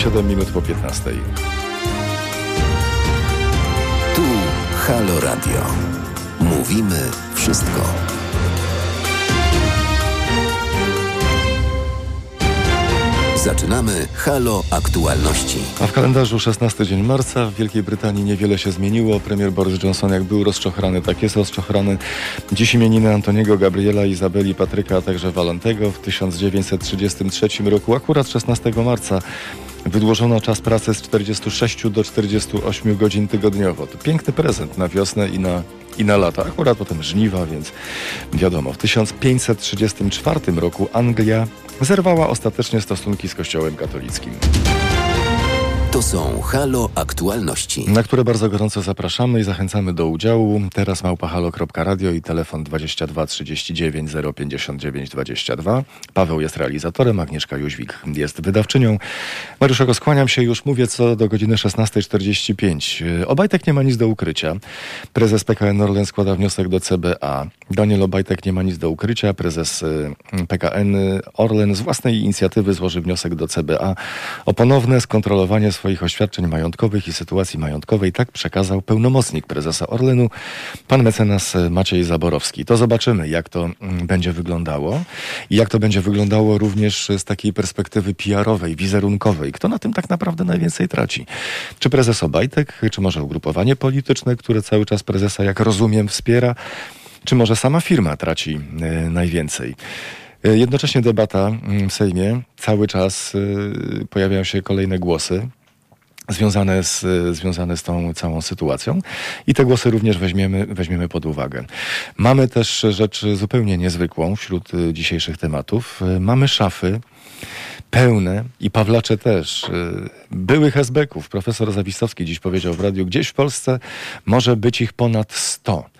Na zegarach mamy 7 minut po 15. Tu Halo Radio. Mówimy wszystko. Zaczynamy Halo Aktualności. A w kalendarzu 16 dzień marca w Wielkiej Brytanii niewiele się zmieniło. Premier Boris Johnson jak był rozczochrany, tak jest rozczochrany. Dziś imieniny Antoniego, Gabriela, Izabeli, Patryka, a także Walentego w 1933 roku, akurat 16 marca. Wydłużono czas pracy z 46 do 48 godzin tygodniowo. To piękny prezent na wiosnę i na, i na lata. Akurat potem żniwa, więc wiadomo. W 1534 roku Anglia zerwała ostatecznie stosunki z Kościołem katolickim. To są Halo Aktualności. Na które bardzo gorąco zapraszamy i zachęcamy do udziału. Teraz małpahalo.radio i telefon 22 39 059 22. Paweł jest realizatorem, Agnieszka Jóźwik jest wydawczynią. Mariuszeko, skłaniam się już, mówię co do godziny 16.45. Obajtek nie ma nic do ukrycia. Prezes PKN Orlen składa wniosek do CBA. Daniel Obajtek nie ma nic do ukrycia. Prezes y, PKN Orlen z własnej inicjatywy złoży wniosek do CBA o ponowne skontrolowanie swoich oświadczeń majątkowych i sytuacji majątkowej. Tak przekazał pełnomocnik prezesa Orlenu, pan mecenas Maciej Zaborowski. To zobaczymy, jak to mm, będzie wyglądało i jak to będzie wyglądało również z takiej perspektywy PR-owej, wizerunkowej. Kto na tym tak naprawdę najwięcej traci? Czy prezes Obajtek, czy może ugrupowanie polityczne, które cały czas prezesa, jak rozumiem, wspiera? Czy może sama firma traci y, najwięcej? E, jednocześnie debata mm, w Sejmie, cały czas y, pojawiają się kolejne głosy związane z, związane z tą całą sytuacją i te głosy również weźmiemy, weźmiemy pod uwagę. Mamy też rzecz zupełnie niezwykłą wśród y, dzisiejszych tematów. Y, mamy szafy pełne i Pawlacze też, y, byłych esbeków. Profesor Zawistowski dziś powiedział w radiu, gdzieś w Polsce może być ich ponad 100.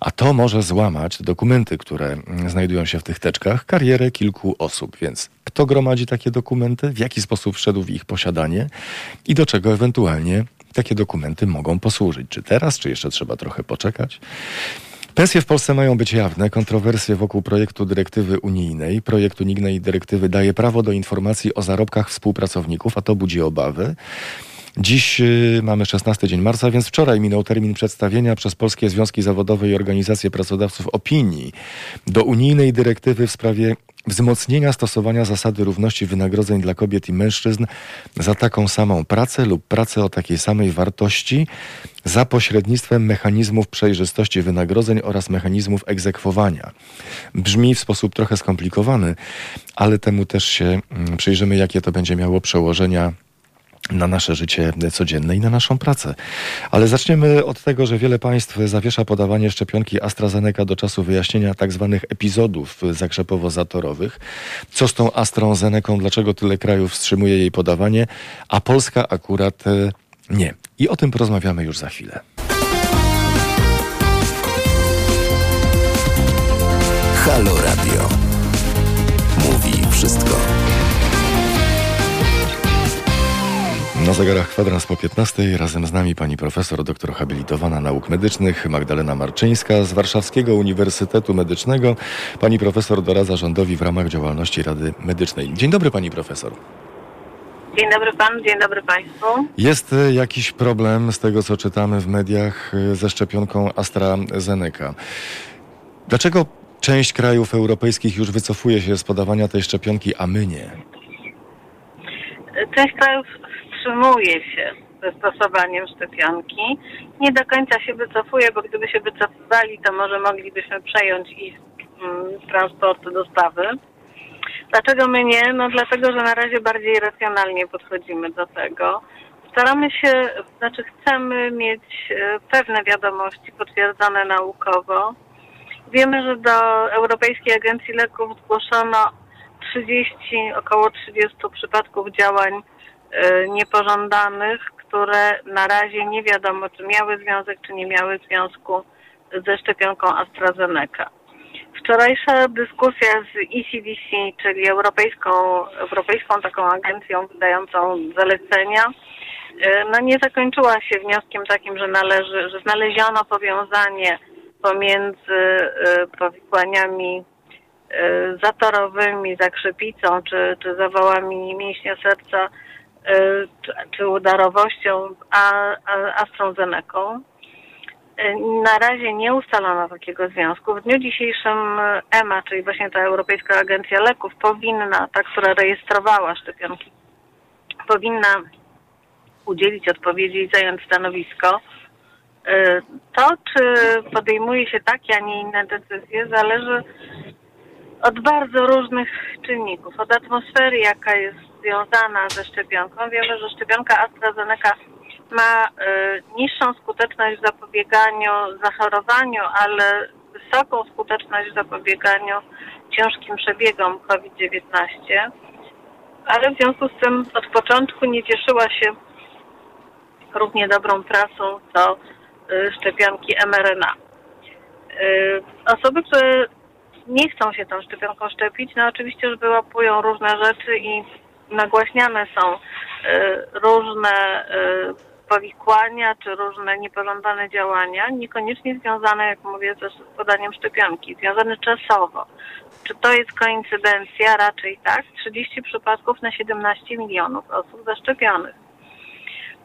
A to może złamać dokumenty, które mm, znajdują się w tych teczkach, karierę kilku osób. Więc kto gromadzi takie dokumenty, w jaki sposób wszedł w ich posiadanie i do czego ewentualnie takie dokumenty mogą posłużyć. Czy teraz, czy jeszcze trzeba trochę poczekać? Pensje w Polsce mają być jawne. Kontrowersje wokół projektu dyrektywy unijnej. Projekt unijnej dyrektywy daje prawo do informacji o zarobkach współpracowników, a to budzi obawy. Dziś y, mamy 16 dzień marca, więc wczoraj minął termin przedstawienia przez Polskie Związki Zawodowe i Organizacje Pracodawców opinii do unijnej dyrektywy w sprawie wzmocnienia stosowania zasady równości wynagrodzeń dla kobiet i mężczyzn za taką samą pracę lub pracę o takiej samej wartości za pośrednictwem mechanizmów przejrzystości wynagrodzeń oraz mechanizmów egzekwowania. Brzmi w sposób trochę skomplikowany, ale temu też się mm, przyjrzymy, jakie to będzie miało przełożenia na nasze życie codzienne i na naszą pracę. Ale zaczniemy od tego, że wiele państw zawiesza podawanie szczepionki AstraZeneca do czasu wyjaśnienia tak zwanych epizodów zakrzepowo-zatorowych. Co z tą AstraZeneką? Dlaczego tyle krajów wstrzymuje jej podawanie, a Polska akurat e, nie? I o tym porozmawiamy już za chwilę. Halo Radio. Mówi wszystko. Na zegarach kwadrans po 15 razem z nami pani profesor, doktor habilitowana nauk medycznych Magdalena Marczyńska z Warszawskiego Uniwersytetu Medycznego. Pani profesor doradza rządowi w ramach działalności Rady Medycznej. Dzień dobry pani profesor. Dzień dobry panu, dzień dobry państwu. Jest e, jakiś problem z tego, co czytamy w mediach e, ze szczepionką AstraZeneca. Dlaczego część krajów europejskich już wycofuje się z podawania tej szczepionki, a my nie? Część krajów wstrzymuje się ze stosowaniem szczepionki. Nie do końca się wycofuje, bo gdyby się wycofywali, to może moglibyśmy przejąć ich mm, transportu, dostawy. Dlaczego my nie? No dlatego, że na razie bardziej racjonalnie podchodzimy do tego. Staramy się, znaczy chcemy mieć e, pewne wiadomości potwierdzone naukowo. Wiemy, że do Europejskiej Agencji Leków zgłoszono 30, około 30 przypadków działań niepożądanych, które na razie nie wiadomo, czy miały związek, czy nie miały związku ze szczepionką AstraZeneca. Wczorajsza dyskusja z ECDC, czyli Europejską, Europejską taką agencją wydającą zalecenia, e, no nie zakończyła się wnioskiem takim, że należy, że znaleziono powiązanie pomiędzy e, powikłaniami zatorowymi, zakrzepicą czy, czy zawałami mięśnia serca czy, czy udarowością a, a, AstraZeneką. Na razie nie ustalono takiego związku. W dniu dzisiejszym EMA, czyli właśnie ta Europejska Agencja Leków, powinna, ta, która rejestrowała szczepionki, powinna udzielić odpowiedzi i zająć stanowisko. To, czy podejmuje się takie, a nie inne decyzje, zależy od bardzo różnych czynników. Od atmosfery, jaka jest związana ze szczepionką. Wiemy, że szczepionka AstraZeneca ma y, niższą skuteczność w zapobieganiu zachorowaniu, ale wysoką skuteczność w zapobieganiu ciężkim przebiegom COVID-19. Ale w związku z tym od początku nie cieszyła się równie dobrą prasą co y, szczepionki mRNA. Y, osoby, które nie chcą się tą szczepionką szczepić, no oczywiście, że wyłapują różne rzeczy i nagłaśniane są y, różne y, powikłania czy różne niepożądane działania, niekoniecznie związane, jak mówię, ze podaniem szczepionki, związane czasowo. Czy to jest koincydencja? Raczej tak. 30 przypadków na 17 milionów osób zaszczepionych.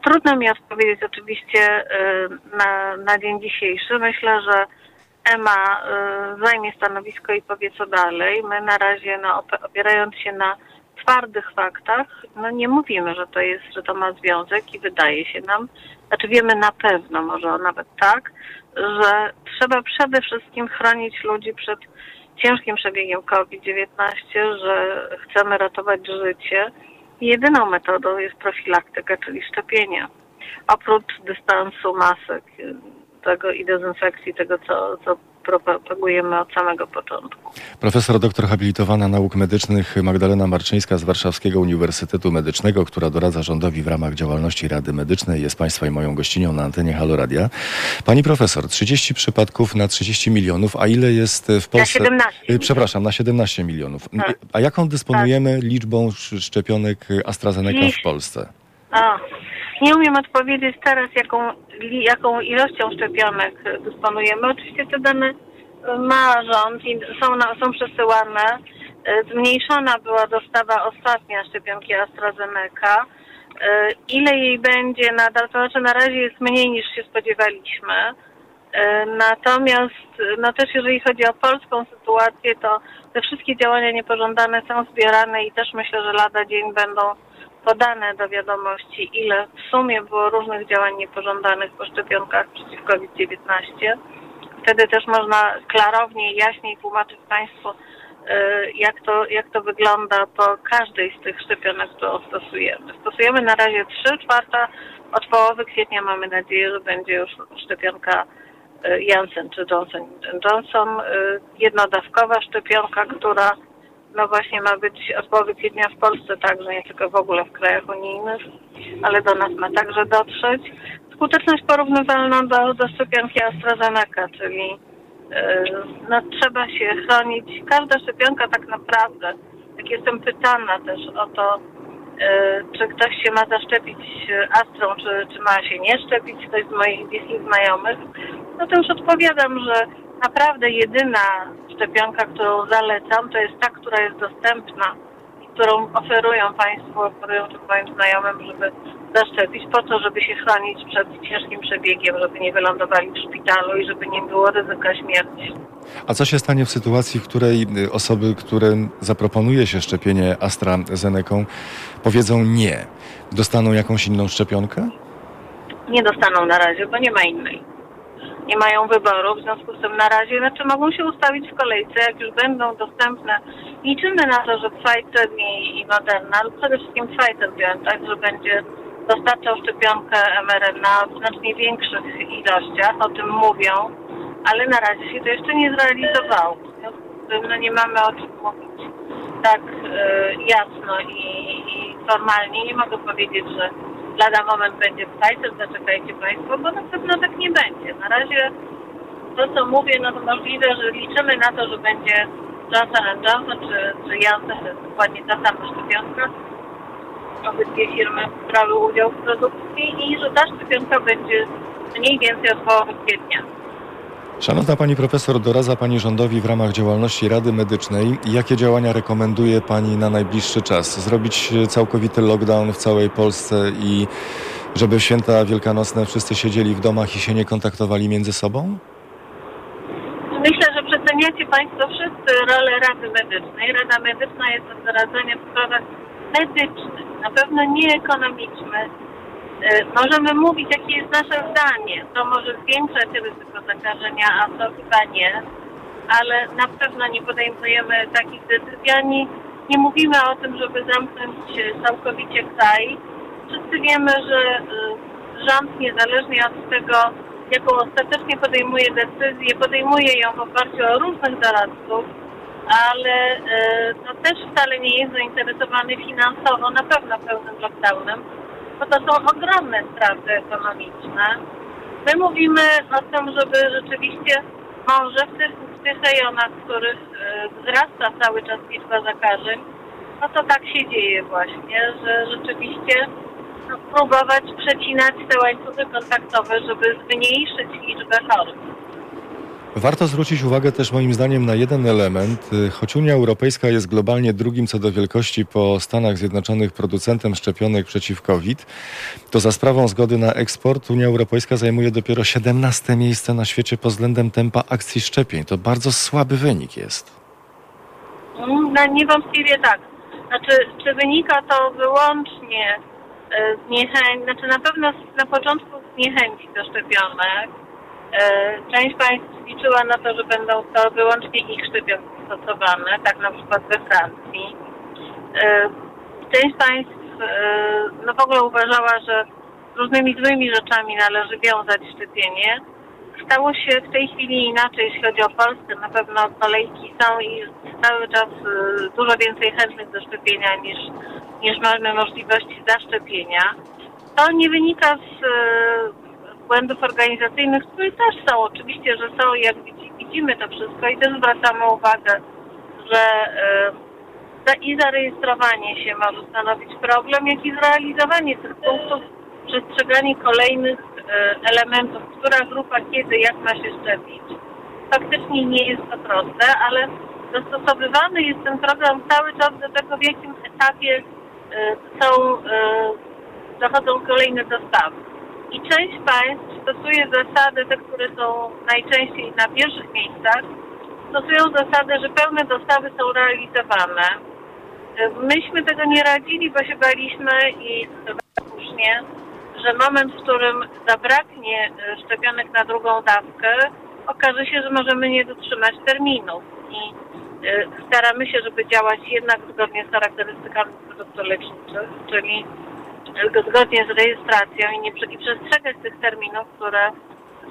Trudno mi odpowiedzieć oczywiście y, na, na dzień dzisiejszy. Myślę, że EMA zajmie stanowisko i powie co dalej. My na razie, no, opierając się na twardych faktach, no nie mówimy, że to jest, że to ma związek i wydaje się nam, znaczy wiemy na pewno, może nawet tak, że trzeba przede wszystkim chronić ludzi przed ciężkim przebiegiem COVID-19, że chcemy ratować życie. Jedyną metodą jest profilaktyka, czyli szczepienie. Oprócz dystansu masek tego i dezynfekcji tego, co, co propagujemy od samego początku. Profesor doktor habilitowana nauk medycznych Magdalena Marczyńska z Warszawskiego Uniwersytetu Medycznego, która doradza rządowi w ramach działalności Rady Medycznej, jest Państwa i moją gościnią na antenie Haloradia. Pani profesor, 30 przypadków na 30 milionów, a ile jest w Polsce? Na 17. Y, przepraszam, na 17 milionów. Tak. A jaką dysponujemy tak. liczbą szczepionek AstraZeneca Dziś... w Polsce? Nie umiem odpowiedzieć teraz, jaką, jaką ilością szczepionek dysponujemy. Oczywiście te dane ma rząd i są, są przesyłane. Zmniejszona była dostawa ostatnia szczepionki AstraZeneca. Ile jej będzie nadal, to znaczy na razie jest mniej niż się spodziewaliśmy. Natomiast no też jeżeli chodzi o polską sytuację, to te wszystkie działania niepożądane są zbierane i też myślę, że lada dzień będą podane do wiadomości, ile w sumie było różnych działań niepożądanych po szczepionkach przeciw COVID-19. Wtedy też można klarowniej, jaśniej tłumaczyć Państwu, y, jak to, jak to wygląda po każdej z tych szczepionek, którą stosujemy. Stosujemy na razie 3 czwarta, od połowy kwietnia mamy nadzieję, że będzie już szczepionka y, Janssen czy Johnson Johnson, y, jednodawkowa szczepionka, która no właśnie ma być od połowy kwietnia w Polsce także, nie tylko w ogóle w krajach unijnych, ale do nas ma także dotrzeć. Skuteczność porównywalna do, do szczepionki AstraZeneca, czyli yy, no, trzeba się chronić. Każda szczepionka tak naprawdę, jak jestem pytana też o to, yy, czy ktoś się ma zaszczepić Astrą, czy, czy ma się nie szczepić, ktoś z moich bliskich znajomych, no to już odpowiadam, że naprawdę jedyna szczepionka, którą zalecam, to jest ta, która jest dostępna i którą oferują Państwo, oferują to moim znajomym, żeby zaszczepić po to, żeby się chronić przed ciężkim przebiegiem, żeby nie wylądowali w szpitalu i żeby nie było ryzyka śmierci. A co się stanie w sytuacji, w której y, osoby, które zaproponuje się szczepienie AstraZeneką, powiedzą nie? Dostaną jakąś inną szczepionkę? Nie dostaną na razie, bo nie ma innej nie mają wyboru, w związku z tym na razie, znaczy mogą się ustawić w kolejce, jak już będą dostępne. Liczymy na to, że Pfizer i, i Moderna, ale przede wszystkim Pfizer BioNTech, że będzie dostarczał szczepionkę mRNA w znacznie większych ilościach, o tym mówią, ale na razie się to jeszcze nie zrealizowało. W związku z tym no, nie mamy o czym mówić tak y, jasno i, i formalnie. Nie mogę powiedzieć, że lada moment będzie Pfizer, zaczekajcie Państwo, bo na pewno tak nie będzie. Na razie to, co mówię, no to możliwe, że liczymy na to, że będzie Johnson Johnson czy, czy Janssen, dokładnie ta sama szczepionka. Obydwie firmy brały udział w produkcji i że ta szczepionka będzie mniej więcej od połowy kwietnia. Szanowna Pani Profesor, doradza Pani rządowi w ramach działalności Rady Medycznej. Jakie działania rekomenduje Pani na najbliższy czas? Zrobić całkowity lockdown w całej Polsce i żeby święta wielkanocne wszyscy siedzieli w domach i się nie kontaktowali między sobą? Myślę, że przeceniacie Państwo wszyscy rolę Rady Medycznej. Rada Medyczna jest od zaradzania w sprawach medycznych, na pewno nie ekonomicznych. E, możemy mówić, jakie jest nasze zdanie. To może zwiększać ryzyko zakażenia, a to chyba nie. Ale na pewno nie podejmujemy takich decyzji, ani nie mówimy o tym, żeby zamknąć całkowicie kraj. Wszyscy wiemy, że e, rząd niezależnie od tego, jaką ostatecznie podejmuje decyzję, podejmuje ją w oparciu o różnych doradców, ale e, no, też wcale nie jest zainteresowany finansowo na pewno pełnym lockdownem, bo to są ogromne straty ekonomiczne. My mówimy o tym, żeby rzeczywiście może w tych, w tych rejonach, w których e, wzrasta cały czas liczba zakażeń, no to tak się dzieje właśnie, że rzeczywiście próbować przecinać te łańcuchy kontaktowe, żeby zmniejszyć liczbę chorób. Warto zwrócić uwagę też moim zdaniem na jeden element. Choć Unia Europejska jest globalnie drugim co do wielkości po Stanach Zjednoczonych producentem szczepionek przeciw COVID, to za sprawą zgody na eksport Unia Europejska zajmuje dopiero 17 miejsce na świecie pod względem tempa akcji szczepień. To bardzo słaby wynik jest. No, niewątpliwie tak. Znaczy, czy wynika to wyłącznie E, z niechęci, znaczy na pewno na początku z niechęci do szczepionek. E, część państw liczyła na to, że będą to wyłącznie ich szczepionki stosowane, tak na przykład we Francji. E, część państw no w ogóle uważała, że różnymi złymi rzeczami należy wiązać szczepienie. Stało się w tej chwili inaczej, jeśli chodzi o Polskę. Na pewno kolejki są i cały czas dużo więcej chętnych do szczepienia niż niż mamy możliwości zaszczepienia. To nie wynika z e, błędów organizacyjnych, które też są. Oczywiście, że są, jak widzimy to wszystko i też zwracamy uwagę, że e, i zarejestrowanie się może stanowić problem, jak i zrealizowanie tych punktów, przestrzeganie kolejnych e, elementów, która grupa kiedy, jak ma się szczepić. Faktycznie nie jest to proste, ale dostosowywany jest ten program cały czas do tego, w jakim etapie E, są, dochodzą kolejne dostawy. I część państw stosuje zasady, te, które są najczęściej na pierwszych miejscach, stosują zasadę, że pełne dostawy są realizowane. E, myśmy tego nie radzili, bo się baliśmy i słusznie, że moment, w którym zabraknie szczepionek na drugą dawkę, okaże się, że możemy nie dotrzymać terminów. I E, staramy się, żeby działać jednak zgodnie z charakterystykami produktów leczniczych, czyli zgodnie z rejestracją i, nie, i przestrzegać tych terminów, które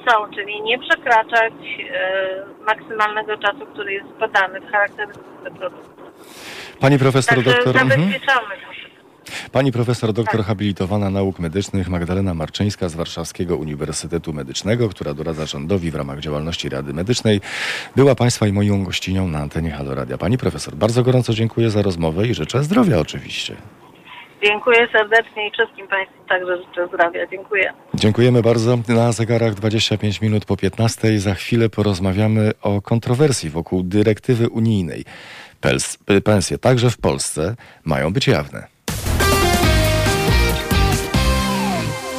są, czyli nie przekraczać e, maksymalnego czasu, który jest podany w charakterystyce produktu. Pani profesor Także doktor... Mhm. Zabezpieczamy mhm. Pani profesor doktor tak. habilitowana nauk medycznych Magdalena Marczyńska z Warszawskiego Uniwersytetu Medycznego, która doradza rządowi w ramach działalności Rady Medycznej, była Państwa i moją gościnią na antenie Halo Radia. Pani profesor, bardzo gorąco dziękuję za rozmowę i życzę zdrowia oczywiście. Dziękuję serdecznie i wszystkim Państwu także życzę zdrowia. Dziękuję. Dziękujemy bardzo. Na zegarach 25 minut po 15. Za chwilę porozmawiamy o kontrowersji wokół dyrektywy unijnej. Pensje także w Polsce mają być jawne.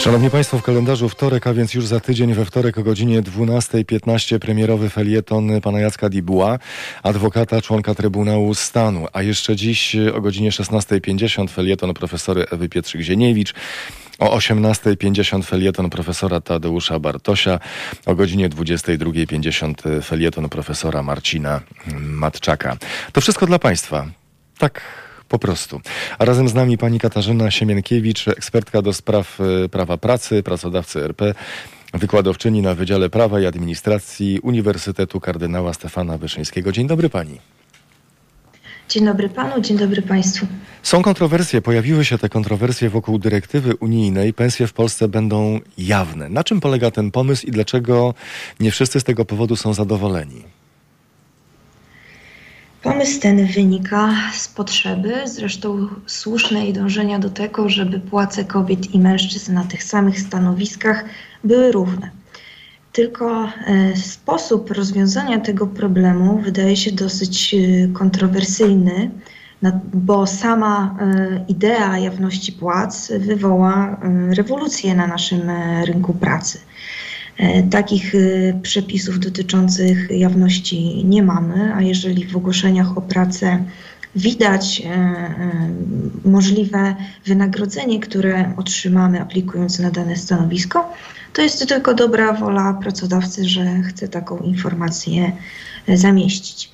Szanowni Państwo, w kalendarzu wtorek, a więc już za tydzień we wtorek o godzinie 12.15 premierowy felieton pana Jacka Dibua, adwokata, członka Trybunału Stanu. A jeszcze dziś o godzinie 16.50 felieton profesory Ewy Pietrzyk-Zieniewicz. O 18.50 felieton profesora Tadeusza Bartosia, o godzinie 22.50 felieton profesora Marcina Matczaka. To wszystko dla Państwa. Tak po prostu. A razem z nami pani Katarzyna Siemienkiewicz, ekspertka do spraw e, prawa pracy, pracodawcy RP, wykładowczyni na Wydziale Prawa i Administracji Uniwersytetu Kardynała Stefana Wyszyńskiego. Dzień dobry pani. Dzień dobry panu, dzień dobry państwu. Są kontrowersje, pojawiły się te kontrowersje wokół dyrektywy unijnej. Pensje w Polsce będą jawne. Na czym polega ten pomysł i dlaczego nie wszyscy z tego powodu są zadowoleni? Pomysł ten wynika z potrzeby, zresztą słusznej dążenia do tego, żeby płace kobiet i mężczyzn na tych samych stanowiskach były równe. Tylko e, sposób rozwiązania tego problemu wydaje się dosyć e, kontrowersyjny, bo sama e, idea jawności płac wywoła rewolucję na naszym rynku pracy. Takich przepisów dotyczących jawności nie mamy, a jeżeli w ogłoszeniach o pracę widać możliwe wynagrodzenie, które otrzymamy aplikując na dane stanowisko, to jest to tylko dobra wola pracodawcy, że chce taką informację e, zamieścić.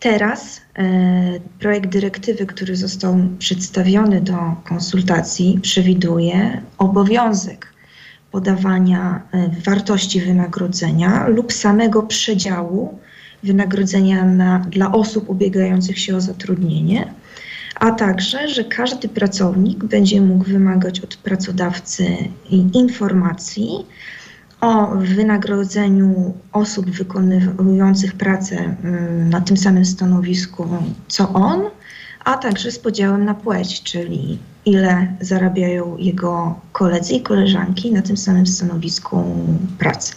Teraz e, projekt dyrektywy, który został przedstawiony do konsultacji, przewiduje obowiązek podawania e, wartości wynagrodzenia lub samego przedziału wynagrodzenia na, dla osób ubiegających się o zatrudnienie a także, że każdy pracownik będzie mógł wymagać od pracodawcy informacji o wynagrodzeniu osób wykonujących pracę mm, na tym samym stanowisku co on, a także z podziałem na płeć, czyli ile zarabiają jego koledzy i koleżanki na tym samym stanowisku pracy.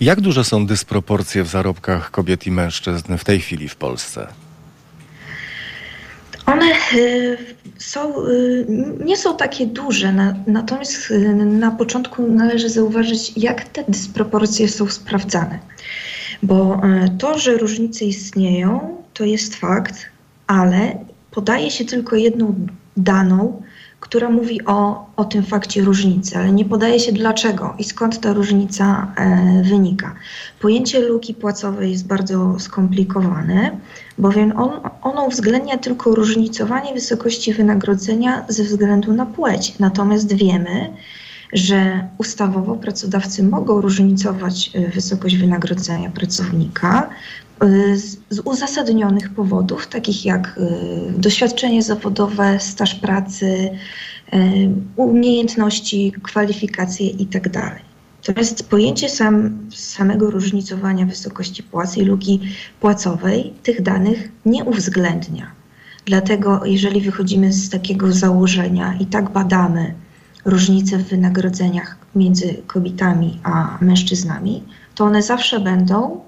Jak duże są dysproporcje w zarobkach kobiet i mężczyzn w tej chwili w Polsce? One y, są, y, nie są takie duże, natomiast y, na początku należy zauważyć, jak te dysproporcje są sprawdzane. Bo to, że różnice istnieją, to jest fakt, ale podaje się tylko jedną daną, która mówi o, o tym fakcie różnicy, ale nie podaje się dlaczego i skąd ta różnica e, wynika. Pojęcie luki płacowej jest bardzo skomplikowane, bowiem on, ono uwzględnia tylko różnicowanie wysokości wynagrodzenia ze względu na płeć. Natomiast wiemy, że ustawowo pracodawcy mogą różnicować e, wysokość wynagrodzenia pracownika z, z, uzasadnionych powodów, takich jak e, doświadczenie zawodowe, staż pracy, umiejętności, kwalifikacje itd. Tak to jest pojęcie sam, samego różnicowania wysokości płacy i luki płacowej tych danych nie uwzględnia. Dlatego, jeżeli wychodzimy z takiego założenia i tak badamy różnice w wynagrodzeniach między kobietami a mężczyznami, to one zawsze będą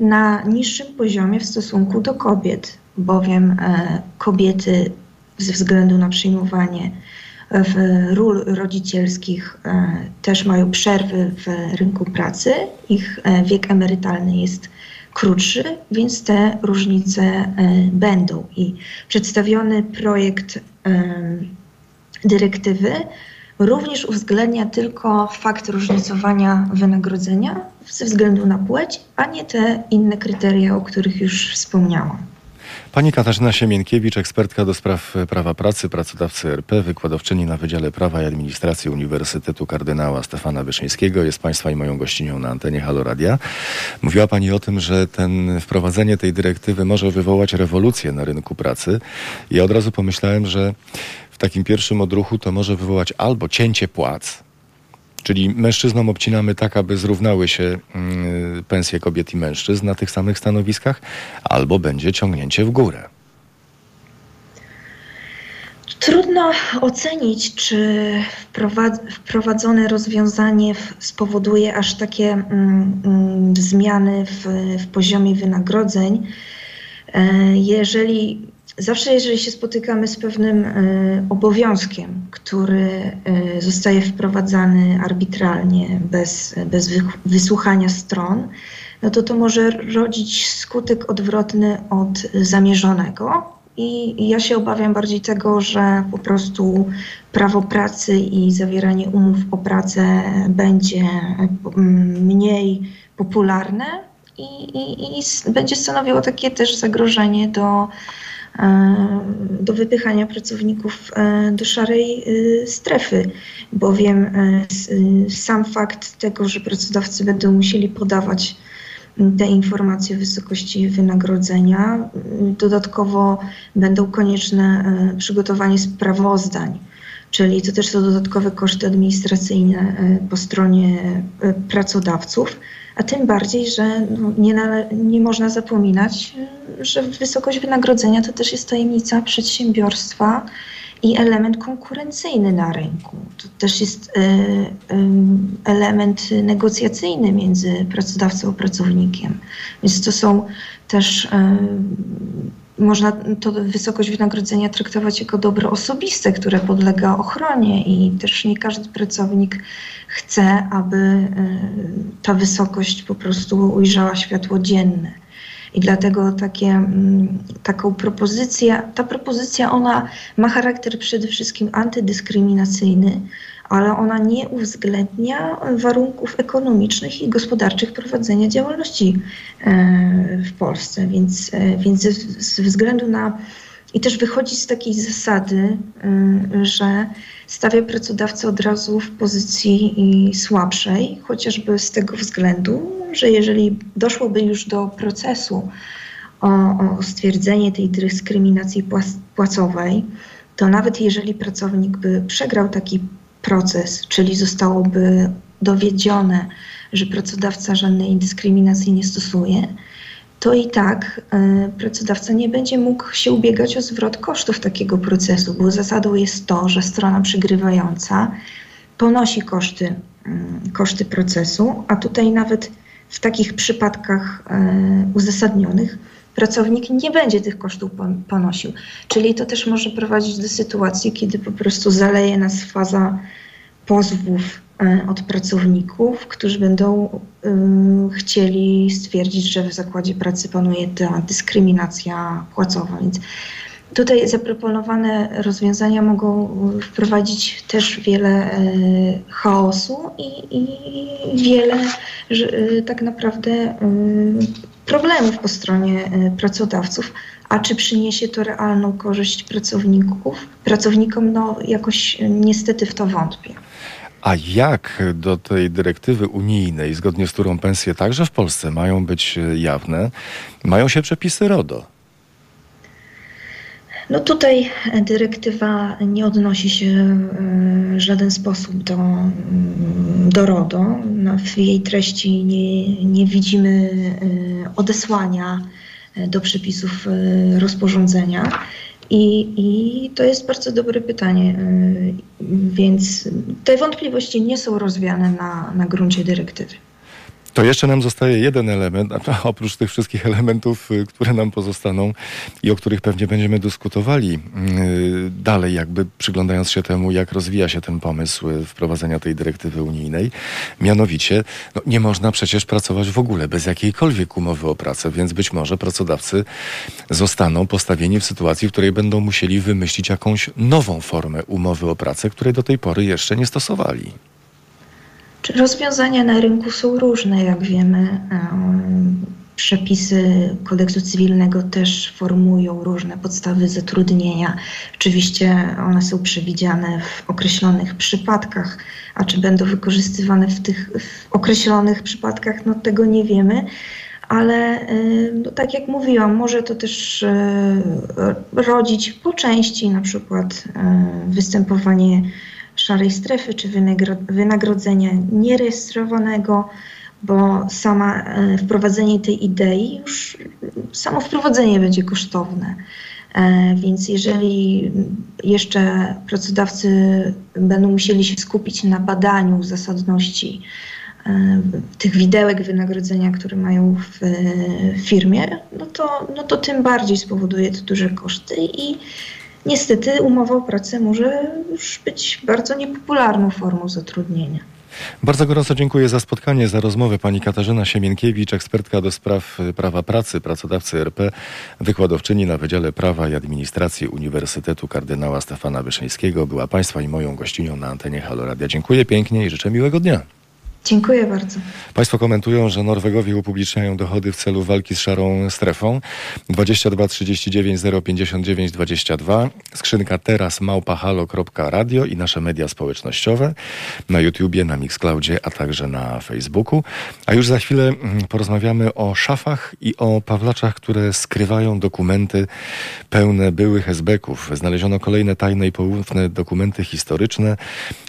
na niższym poziomie w stosunku do kobiet, bowiem e, kobiety ze względu na przyjmowanie w ról rodzicielskich e, też mają przerwy w rynku pracy. Ich e, wiek emerytalny jest krótszy, więc te różnice e, będą. I przedstawiony projekt dyrektywy również uwzględnia tylko fakt różnicowania wynagrodzenia ze względu na płeć, a nie te inne kryteria, o których już wspomniałam. Pani Katarzyna Siemienkiewicz, ekspertka do spraw prawa pracy, pracodawcy RP, wykładowczyni na Wydziale Prawa i Administracji Uniwersytetu Kardynała Stefana Wyszyńskiego, jest Państwa i moją gościnią na antenie Halo Radia. Mówiła Pani o tym, że ten wprowadzenie tej dyrektywy może wywołać rewolucję na rynku pracy. Ja od razu pomyślałem, że takim pierwszym odruchu to może wywołać albo cięcie płac, Czyli mężczyznom obcinamy tak, aby zrównały się mm, pensje kobiet i mężczyzn na tych samych stanowiskach, albo będzie ciągnięcie w górę. Trudno ocenić, czy wprowadzone rozwiązanie spowoduje aż takie mm, mm, zmiany w, w poziomie wynagrodzeń. E, jeżeli Zawsze, jeżeli się spotykamy z pewnym y, obowiązkiem, który y, zostaje wprowadzany arbitralnie, bez, bez wysłuchania stron, no to to może rodzić skutek odwrotny od zamierzonego. I ja się obawiam bardziej tego, że po prostu prawo pracy i zawieranie umów o pracę będzie mniej popularne i, i, i będzie stanowiło takie też zagrożenie do E, do wypychania pracowników e, do szarej e, strefy, bowiem sam fakt tego, że pracodawcy będą musieli podawać te informacje o wysokości wynagrodzenia, dodatkowo będą konieczne przygotowanie sprawozdań, czyli to też są dodatkowe koszty administracyjne po stronie pracodawców a tym bardziej, że no, nie, nie można zapominać, że wysokość wynagrodzenia to też jest tajemnica przedsiębiorstwa i element konkurencyjny na rynku. To też jest element negocjacyjny między pracodawcą a pracownikiem. Więc to są też można to wysokość wynagrodzenia traktować jako dobro osobiste, które podlega ochronie i też nie każdy pracownik chce, aby e, ta wysokość po prostu ujrzała światło dzienne. I dlatego takie, mm, taką propozycję, ta propozycja ona ma charakter przede wszystkim antydyskryminacyjny, ale ona nie uwzględnia warunków ekonomicznych i gospodarczych prowadzenia działalności e, w Polsce. Więc, e, więc ze względu na i też wychodzi z takiej zasady, e, że stawia pracodawcę od razu w pozycji słabszej, chociażby z tego względu, że jeżeli doszłoby już do procesu o, o stwierdzenie tej dyskryminacji płacowej, to nawet jeżeli pracownik by przegrał taki proces, czyli zostałoby dowiedzione, że pracodawca żadnej dyskryminacji nie stosuje, to i tak y, pracodawca nie będzie mógł się ubiegać o zwrot kosztów takiego procesu, bo zasadą jest to, że strona przygrywająca ponosi koszty, koszty procesu, a tutaj nawet w takich przypadkach y, uzasadnionych pracownik nie będzie tych kosztów ponosił. Czyli to też może prowadzić do sytuacji, kiedy po prostu zaleje nas faza pozwów e, od pracowników, którzy będą y, chcieli stwierdzić, że w zakładzie pracy panuje ta dyskryminacja płacowa. Więc tutaj zaproponowane rozwiązania mogą wprowadzić też wiele y, chaosu i, i wiele y, tak naprawdę problemów po stronie e, pracodawców. A czy przyniesie to realną korzyść pracowników? Pracownikom no jakoś niestety w to wątpię. A jak do tej dyrektywy unijnej, zgodnie z którą pensje także w Polsce mają być e, jawne, mają się przepisy RODO? No tutaj dyrektywa nie odnosi się w żaden sposób do, do RODO. No, w jej treści nie, nie widzimy e, odesłania e, do przepisów e, rozporządzenia. I, I to jest bardzo dobre pytanie, więc te wątpliwości nie są rozwiane na, na gruncie dyrektywy. To jeszcze nam zostaje jeden element, oprócz tych wszystkich elementów, y, które nam pozostaną i o których pewnie będziemy dyskutowali y, dalej, jakby przyglądając się temu, jak rozwija się ten pomysł y, wprowadzenia tej dyrektywy unijnej. Mianowicie, no, nie można przecież pracować w ogóle bez jakiejkolwiek umowy o pracę, więc być może pracodawcy zostaną postawieni w sytuacji, w której będą musieli wymyślić jakąś nową formę umowy o pracę, której do tej pory jeszcze nie stosowali. Rozwiązania na rynku są różne, jak wiemy. Przepisy kodeksu cywilnego też formują różne podstawy zatrudnienia. Oczywiście one są przewidziane w określonych przypadkach, a czy będą wykorzystywane w tych w określonych przypadkach, no tego nie wiemy. Ale no, tak jak mówiłam, może to też e, rodzić po części na przykład e, występowanie szarej strefy czy wynagrodzenia nierejestrowanego, bo sama e, wprowadzenie tej idei już samo wprowadzenie będzie kosztowne. E, więc jeżeli jeszcze pracodawcy będą musieli się skupić na badaniu zasadności e, tych widełek wynagrodzenia, które mają w firmie, no to, no to tym bardziej spowoduje to duże koszty i niestety umowa o pracę może już być bardzo niepopularną formą zatrudnienia. Bardzo gorąco dziękuję za spotkanie, za rozmowę. Pani Katarzyna Siemienkiewicz, ekspertka do spraw prawa pracy, pracodawcy RP, wykładowczyni na Wydziale Prawa i Administracji Uniwersytetu Kardynała Stefana Wyszyńskiego, była Państwa i moją gościnią na antenie Haloradia. Dziękuję pięknie i życzę miłego dnia. Dziękuję bardzo. Państwo komentują, że Norwegowie upubliczniają dochody w celu walki z szarą strefą. 22 39 059 22. Skrzynka teraz małpahalo.radio i nasze media społecznościowe na YouTubie, na Mixcloudzie, a także na Facebooku. A już za chwilę mm, porozmawiamy o szafach i o pawlaczach, które skrywają dokumenty pełne byłych esbeków. Znaleziono kolejne tajne i poufne dokumenty historyczne.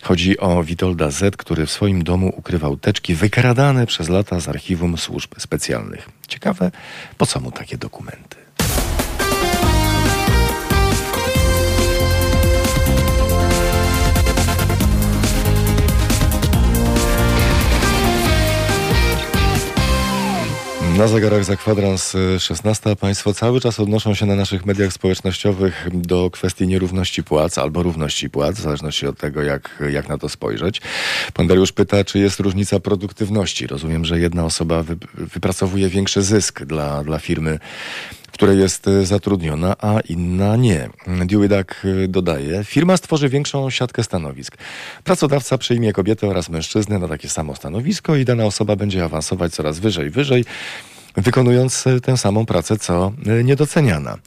Chodzi o Witolda Z., który w swoim domu ukrywa ukrywał teczki wykradane przez lata z archiwum służb specjalnych. Ciekawe, po co mu takie dokumenty? Na zegarach za kwadrans 16 państwo cały czas odnoszą się na naszych mediach społecznościowych do kwestii nierówności płac albo równości płac, w zależności od tego, jak, jak na to spojrzeć. Pan Dariusz pyta, czy jest różnica produktywności. Rozumiem, że jedna osoba wy, wypracowuje większy zysk dla, dla firmy której jest zatrudniona, a inna nie. Dewey dodaje, firma stworzy większą siatkę stanowisk. Pracodawca przyjmie kobietę oraz mężczyznę na takie samo stanowisko i dana osoba będzie awansować coraz wyżej, wyżej, wykonując tę samą pracę, co niedoceniana.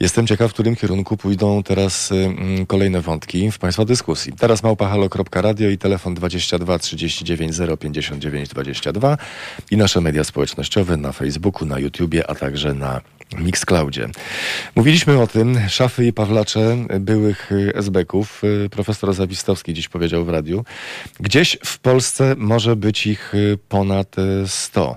Jestem ciekaw, w którym kierunku pójdą teraz y, kolejne wątki w Państwa dyskusji. Teraz małpahalo.radio i telefon 22 39 059 22 i nasze media społecznościowe na Facebooku, na YouTubie, a także na Mixcloudzie. Mówiliśmy o tym, szafy i pawlacze byłych SB-ków. Profesor Zawistowski dziś powiedział w radiu. Gdzieś w Polsce może być ich ponad 100.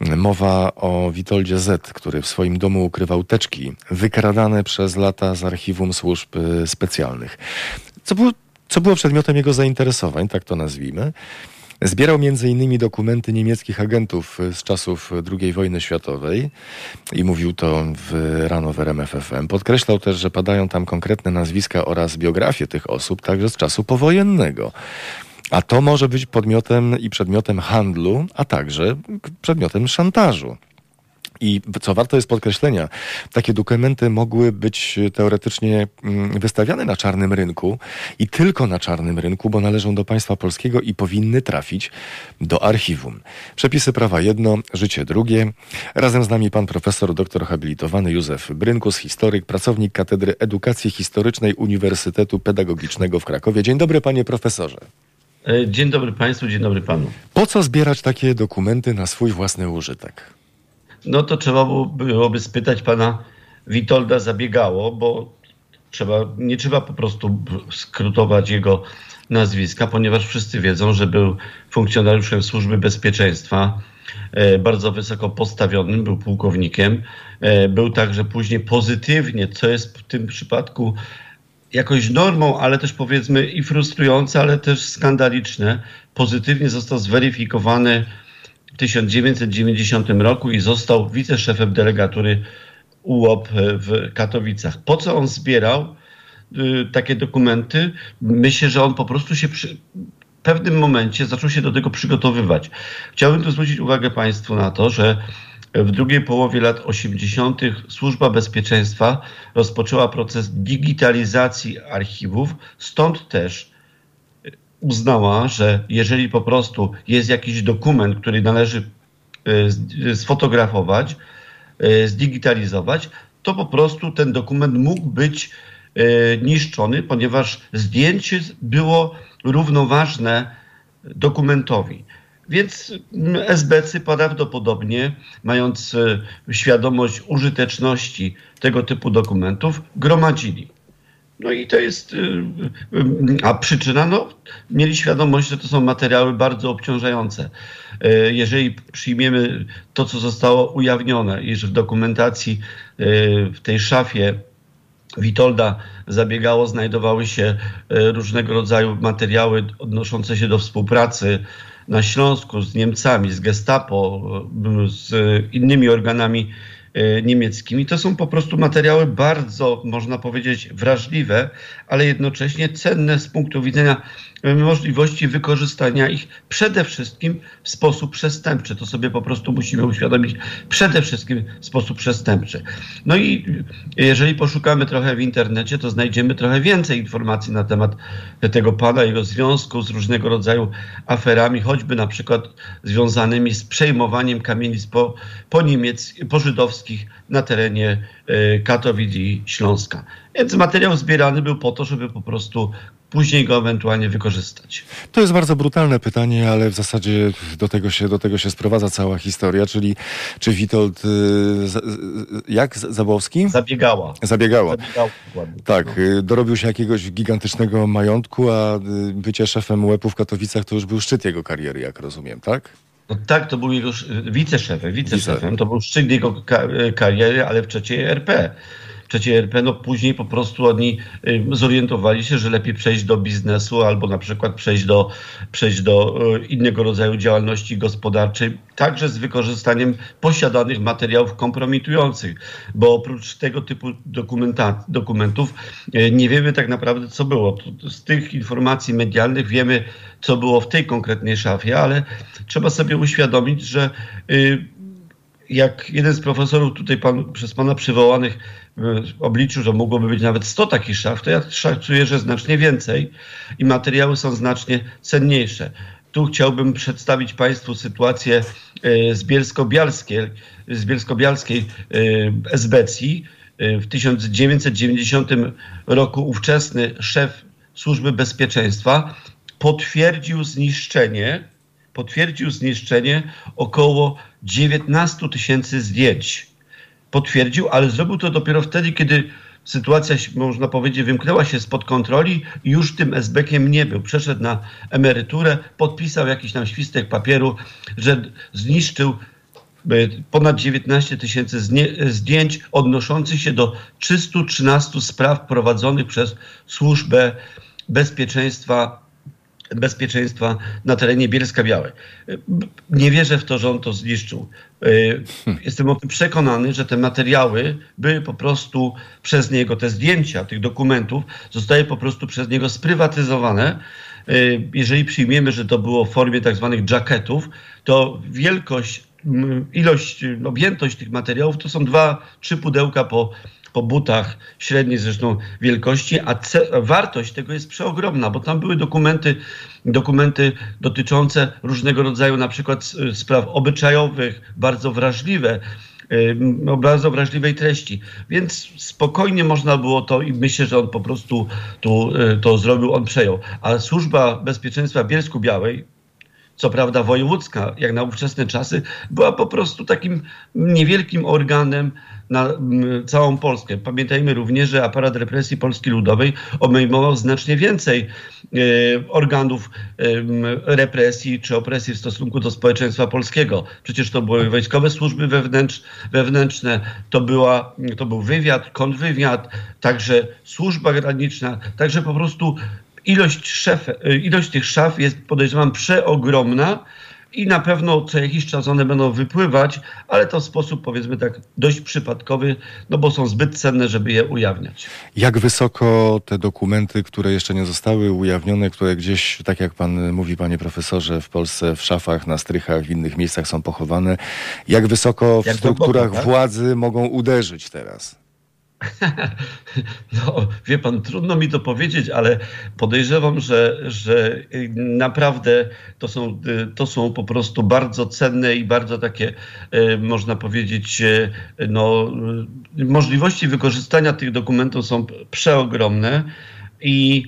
Mowa o Witoldzie Z, który w swoim domu ukrywał teczki wykradane przez lata z archiwum służb specjalnych. Co było, co było przedmiotem jego zainteresowań, tak to nazwijmy. Zbierał m.in. dokumenty niemieckich agentów z czasów II wojny światowej i mówił to w rano w RMFFM. Podkreślał też, że padają tam konkretne nazwiska oraz biografie tych osób, także z czasu powojennego. A to może być podmiotem i przedmiotem handlu, a także przedmiotem szantażu. I co warto jest podkreślenia, takie dokumenty mogły być teoretycznie mm, wystawiane na czarnym rynku i tylko na czarnym rynku, bo należą do państwa polskiego i powinny trafić do archiwum. Przepisy prawa jedno, życie drugie. Razem z nami pan profesor, doktor habilitowany Józef Brynkus, historyk, pracownik Katedry Edukacji Historycznej Uniwersytetu Pedagogicznego w Krakowie. Dzień dobry panie profesorze. E, dzień dobry Państwu, dzień dobry Panu. Po co zbierać takie dokumenty na swój własny użytek? No to trzeba byłoby spytać Pana Witolda Zabiegało, bo trzeba, nie trzeba po prostu skrótować jego nazwiska, ponieważ wszyscy wiedzą, że był funkcjonariuszem Służby Bezpieczeństwa, e, bardzo wysoko postawionym, był pułkownikiem. E, był także później pozytywnie, co jest w tym przypadku jakoś normą, ale też powiedzmy i frustrujące, ale też skandaliczne. Pozytywnie został zweryfikowany w 1990 roku i został wiceszefem delegatury UOP w Katowicach. Po co on zbierał y, takie dokumenty? Myślę, że on po prostu się przy, w pewnym momencie zaczął się do tego przygotowywać. Chciałbym tu zwrócić uwagę Państwu na to, że w drugiej połowie lat 80. Służba Bezpieczeństwa rozpoczęła proces digitalizacji archiwów, stąd też uznała, że jeżeli po prostu jest jakiś dokument, który należy e, sfotografować, e, zdigitalizować, to po prostu ten dokument mógł być e, niszczony, ponieważ zdjęcie było równoważne dokumentowi. Więc SBC prawdopodobnie, mając świadomość użyteczności tego typu dokumentów, gromadzili. No i to jest, e, e, a przyczyna, no, mieli świadomość, że to są materiały bardzo obciążające. Jeżeli przyjmiemy to, co zostało ujawnione, iż w dokumentacji w tej szafie Witolda zabiegało, znajdowały się różnego rodzaju materiały odnoszące się do współpracy na Śląsku z Niemcami, z Gestapo, z innymi organami niemieckimi. To są po prostu materiały bardzo, można powiedzieć, wrażliwe, ale jednocześnie cenne z punktu widzenia możliwości wykorzystania ich przede wszystkim w sposób przestępczy. To sobie po prostu musimy uświadomić przede wszystkim w sposób przestępczy. No i jeżeli poszukamy trochę w internecie, to znajdziemy trochę więcej informacji na temat tego pana, jego związku z różnego rodzaju aferami, choćby na przykład związanymi z przejmowaniem kamienic po, po, po żydowskich na terenie e, Katowic i Śląska. Więc materiał zbierany był po to, żeby po prostu później go ewentualnie wykorzystać? To jest bardzo brutalne pytanie, ale w zasadzie do tego się, do tego się sprowadza cała historia, czyli czy Witold, y, jak Zabłowski? Zabiegała. Zabiegała. Zabiegała tak. Y, dorobił się jakiegoś gigantycznego majątku, a bycie szefem łepu w Katowicach to już był szczyt jego kariery, jak rozumiem, tak? No tak, to był jego wiceszefem, wiceszefem, to był szczyt jego kariery, ale w trzeciej RP. Trzeciej RP, no później po prostu oni zorientowali się, że lepiej przejść do biznesu albo na przykład przejść do, przejść do innego rodzaju działalności gospodarczej, także z wykorzystaniem posiadanych materiałów kompromitujących, bo oprócz tego typu dokumentów nie wiemy tak naprawdę, co było. Z tych informacji medialnych wiemy, co było w tej konkretnej szafie, ale trzeba sobie uświadomić, że y, jak jeden z profesorów tutaj pan, przez pana przywołanych y, obliczył, że mogłoby być nawet 100 takich szaf, to ja szacuję, że znacznie więcej i materiały są znacznie cenniejsze. Tu chciałbym przedstawić Państwu sytuację y, z Bielsko-Bialskiej, z Bielsko-Bialskiej Esbecji. W 1990 roku ówczesny szef Służby Bezpieczeństwa potwierdził zniszczenie, potwierdził zniszczenie około 19 tysięcy zdjęć. Potwierdził, ale zrobił to dopiero wtedy, kiedy sytuacja, można powiedzieć, wymknęła się spod kontroli i już tym SB-kiem nie był. Przeszedł na emeryturę, podpisał jakiś tam świstek papieru, że zniszczył e, ponad 19 tysięcy zdjęć odnoszących się do 313 spraw prowadzonych przez Służbę Bezpieczeństwa bezpieczeństwa na terenie Bielska Białej. Nie wierzę w to, że on to zniszczył. Hmm. Jestem o tym przekonany, że te materiały były po prostu przez niego, te zdjęcia tych dokumentów zostały po prostu przez niego sprywatyzowane. Jeżeli przyjmiemy, że to było w formie tak zwanych jacketów, to wielkość, ilość, objętość tych materiałów to są dwa, trzy pudełka po po butach średniej zresztą wielkości, a wartość tego jest przeogromna, bo tam były dokumenty, dokumenty dotyczące różnego rodzaju na przykład spraw obyczajowych, bardzo wrażliwe, no, bardzo wrażliwej treści. Więc spokojnie można było to i myślę, że on po prostu tu, y, to zrobił, on przejął. A Służba Bezpieczeństwa Bielsku Białej, co prawda wojewódzka, jak na ówczesne czasy, była po prostu takim niewielkim organem na całą Polskę. Pamiętajmy również, że aparat represji Polski Ludowej obejmował znacznie więcej e, organów represji czy opresji w stosunku do społeczeństwa polskiego. Przecież to były wojskowe służby wewnętrz, wewnętrzne, to, była, to był wywiad, kontrwywiad, także służba graniczna, także po prostu ilość, szef, e, ilość tych szaf jest podejrzewam przeogromna i na pewno co jakiś czas one będą wypływać, ale to w sposób powiedzmy tak dość przypadkowy, no bo są zbyt cenne, żeby je ujawniać. Jak wysoko te dokumenty, które jeszcze nie zostały ujawnione, które gdzieś, tak jak pan mówi, panie profesorze, w Polsce w szafach, na strychach, w innych miejscach są pochowane, jak wysoko w jak strukturach tak? władzy mogą uderzyć teraz? No, wie pan, trudno mi to powiedzieć, ale podejrzewam, że, że naprawdę to są, to są po prostu bardzo cenne i bardzo takie, e, można powiedzieć, no, możliwości wykorzystania tych dokumentów są przeogromne i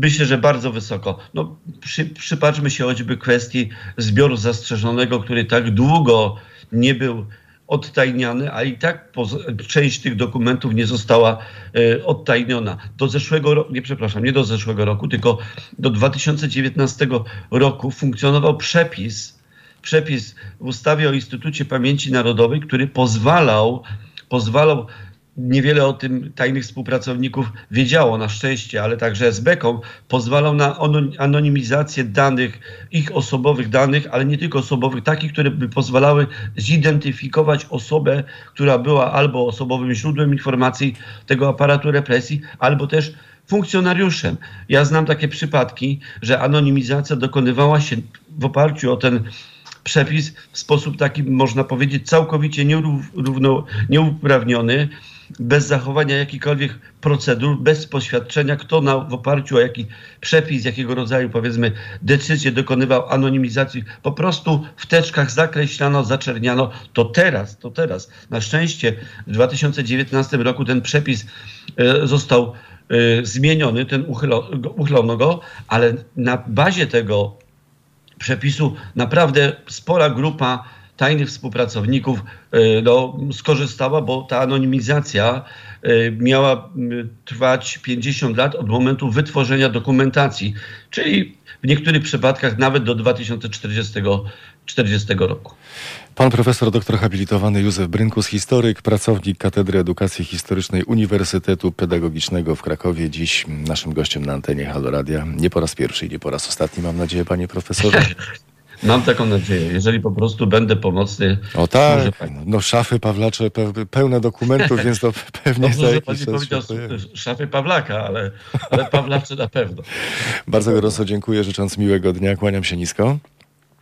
myślę, że bardzo wysoko. No, przy, przypatrzmy się choćby kwestii zbioru zastrzeżonego, który tak długo nie był odtajniany, a i tak część tych dokumentów nie została e, odtajniona. Do zeszłego roku, nie przepraszam, nie do zeszłego roku, tylko do 2019 roku funkcjonował przepis, przepis w ustawie o Instytucie Pamięci Narodowej, który pozwalał, pozwalał niewiele o tym tajnych współpracowników wiedziało na szczęście, ale także SB-kom pozwalał na anonimizację danych, ich osobowych danych, ale nie tylko osobowych, takich, które by pozwalały zidentyfikować osobę, która była albo osobowym źródłem informacji tego aparatu represji, albo też funkcjonariuszem. Ja znam takie przypadki, że anonimizacja dokonywała się w oparciu o ten przepis w sposób taki, można powiedzieć, całkowicie nierówno, nieuprawniony, bez zachowania jakichkolwiek procedur, bez poświadczenia, kto na, w oparciu o jaki przepis, jakiego rodzaju powiedzmy decyzję dokonywał anonimizacji, po prostu w teczkach zakreślano, zaczerniano. To teraz, to teraz. Na szczęście w 2019 roku ten przepis e, został e, zmieniony, ten uchylo, uchylono go, ale na bazie tego przepisu naprawdę spora grupa tajnych współpracowników no, skorzystała, bo ta anonimizacja miała trwać 50 lat od momentu wytworzenia dokumentacji, czyli w niektórych przypadkach nawet do 2040 40 roku. Pan profesor doktor habilitowany Józef Brynkus, historyk, pracownik Katedry Edukacji Historycznej Uniwersytetu Pedagogicznego w Krakowie. Dziś naszym gościem na antenie Halo Radia. Nie po raz pierwszy i nie po raz ostatni, mam nadzieję, panie profesorze. Mam taką nadzieję, jeżeli po prostu będę pomocny. O tak, pani... no szafy Pawlacze pełne dokumentów, więc to pewnie Dobrze, że pani powiedział szafy Pawlaka, ale, ale Pawlacze na pewno. Bardzo gorąco dziękuję, życząc miłego dnia, kłaniam się nisko.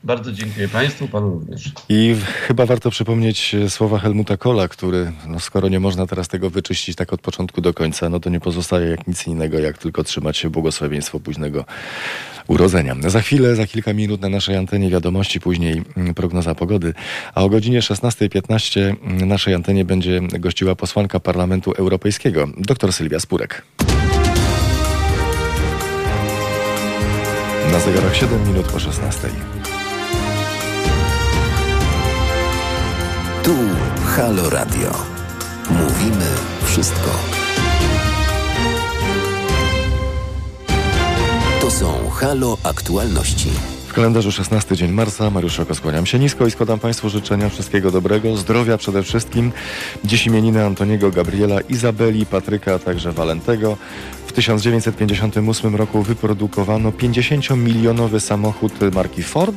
Bardzo dziękuję Państwu, Panu również. I chyba warto przypomnieć e, słowa Helmuta Kohla, który, no skoro nie można teraz tego wyczyścić tak od początku do końca, no to nie pozostaje jak nic innego, jak tylko trzymać się błogosławieństwo późnego urodzenia. Za chwilę, za kilka minut na naszej antenie wiadomości, później mm, prognoza pogody, a o godzinie 16.15 na mm, naszej antenie będzie gościła posłanka Parlamentu Europejskiego, dr Sylwia Spurek. Na zegarach 7 minut po 16. Tu Halo Radio. Mówimy wszystko. Są Halo Aktualności. W kalendarzu 16 dzień marca. Mariusz Oko, skłaniam się nisko i składam Państwu życzenia wszystkiego dobrego, zdrowia przede wszystkim. Dziś imieniny Antoniego, Gabriela, Izabeli, Patryka, a także Walentego. W 1958 roku wyprodukowano 50-milionowy samochód marki Ford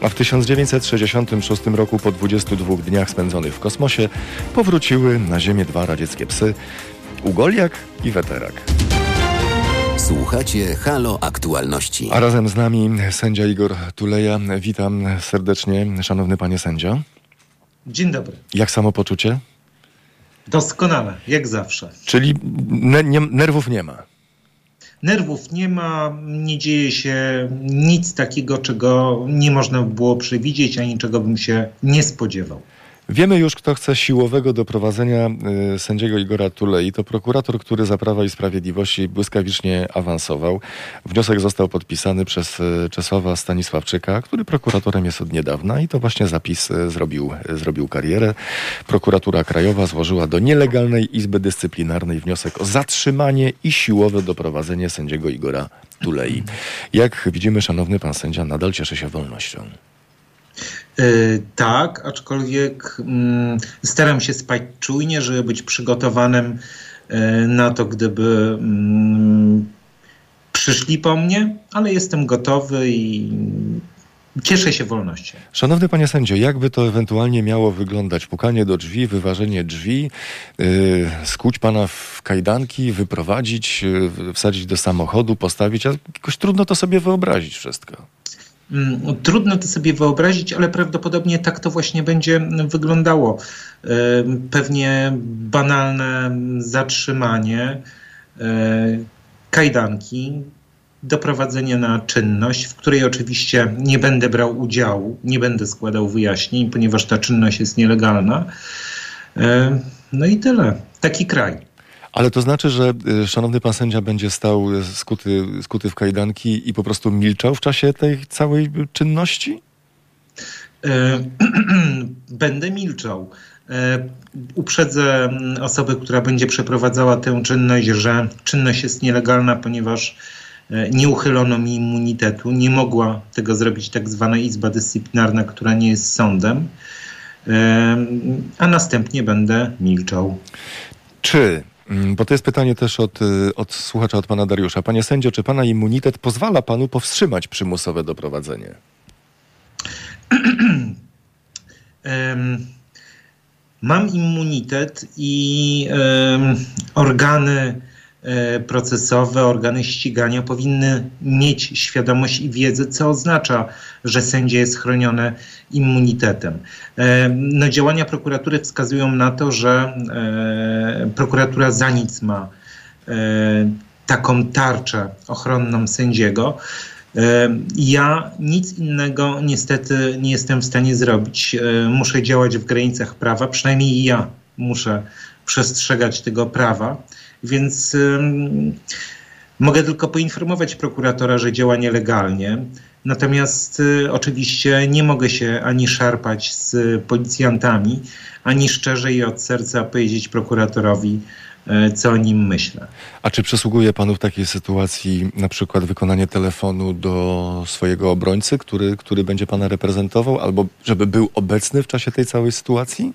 a w 1966 roku po 22 dniach spędzonych w kosmosie powróciły na Ziemię dwa radzieckie psy Ugoliak i Weterak. Słuchacie Halo Aktualności. A razem z nami sędzia Igor Tuleja. Witam serdecznie, szanowny panie sędzio. Dzień dobry. Jak samopoczucie? Doskonale, jak zawsze. Czyli ne nie, nerwów nie ma? Nerwów nie ma, nie dzieje się nic takiego, czego nie można było przewidzieć, ani czego bym się nie spodziewał. Wiemy już, kto chce siłowego doprowadzenia y, sędziego Igora Tulei. To prokurator, który za Prawa i Sprawiedliwości błyskawicznie awansował. Wniosek został podpisany przez y, Czesława Stanisławczyka, który prokuratorem jest od niedawna i to właśnie zapis y, zrobił, zrobił karierę. Prokuratura Krajowa złożyła do nielegalnej Izby Dyscyplinarnej wniosek o zatrzymanie i siłowe doprowadzenie sędziego Igora Tulei. Jak widzimy, szanowny pan sędzia nadal cieszy się wolnością. E, tak, aczkolwiek mm, staram się spać czujnie, żeby być przygotowanym e, na to, gdyby mm, przyszli po mnie, ale jestem gotowy i cieszę się wolnością. Szanowny panie sędzio, jakby to ewentualnie miało wyglądać? Pukanie do drzwi, wyważenie drzwi, yy, skuć pana w kajdanki, wyprowadzić, wsadzić do samochodu, postawić, a jakoś trudno to sobie wyobrazić wszystko. Mm, trudno to sobie wyobrazić, ale prawdopodobnie tak to właśnie będzie wyglądało. Pewnie banalne zatrzymanie, e, kajdanki, doprowadzenie na czynność, w której oczywiście nie będę brał udziału, nie będę składał wyjaśnień, ponieważ ta czynność jest nielegalna. No i tyle. Taki kraj. Ale to znaczy, że y, szanowny pan sędzia będzie stał skuty, skuty w kajdanki i po prostu milczał w czasie tej całej czynności? E, będę milczał. E, uprzedzę osobę, która będzie przeprowadzała tę czynność, że czynność jest nielegalna, ponieważ e, nie uchylono mi immunitetu. Nie mogła tego zrobić tak zwana Izba Dyscyplinarna, która nie jest sądem. A następnie będę milczał. Czy Mm, bo to jest pytanie też od, y, od słuchacza, od pana Dariusza. Panie sędzio, czy pana immunitet pozwala panu powstrzymać przymusowe doprowadzenie? Mam immunitet i um, organy procesowe, organy ścigania powinny mieć świadomość i wiedzę, co oznacza, że sędzia jest chroniony immunitetem. E, no, działania prokuratury wskazują na to, że e, prokuratura za nic ma taką tarczę ochronną sędziego. Ja nic innego niestety nie jestem w stanie zrobić. Muszę działać w granicach prawa, przynajmniej ja muszę przestrzegać tego prawa. Więc Mogę tylko poinformować prokuratora, że działa nielegalnie. Natomiast y, oczywiście nie mogę się ani szarpać z policjantami, ani szczerze i od serca powiedzieć prokuratorowi, y, co o nim myślę. A czy przysługuje panu w takiej sytuacji na przykład wykonanie telefonu do swojego obrońcy, który, który będzie pana reprezentował, albo żeby był obecny w czasie tej całej sytuacji?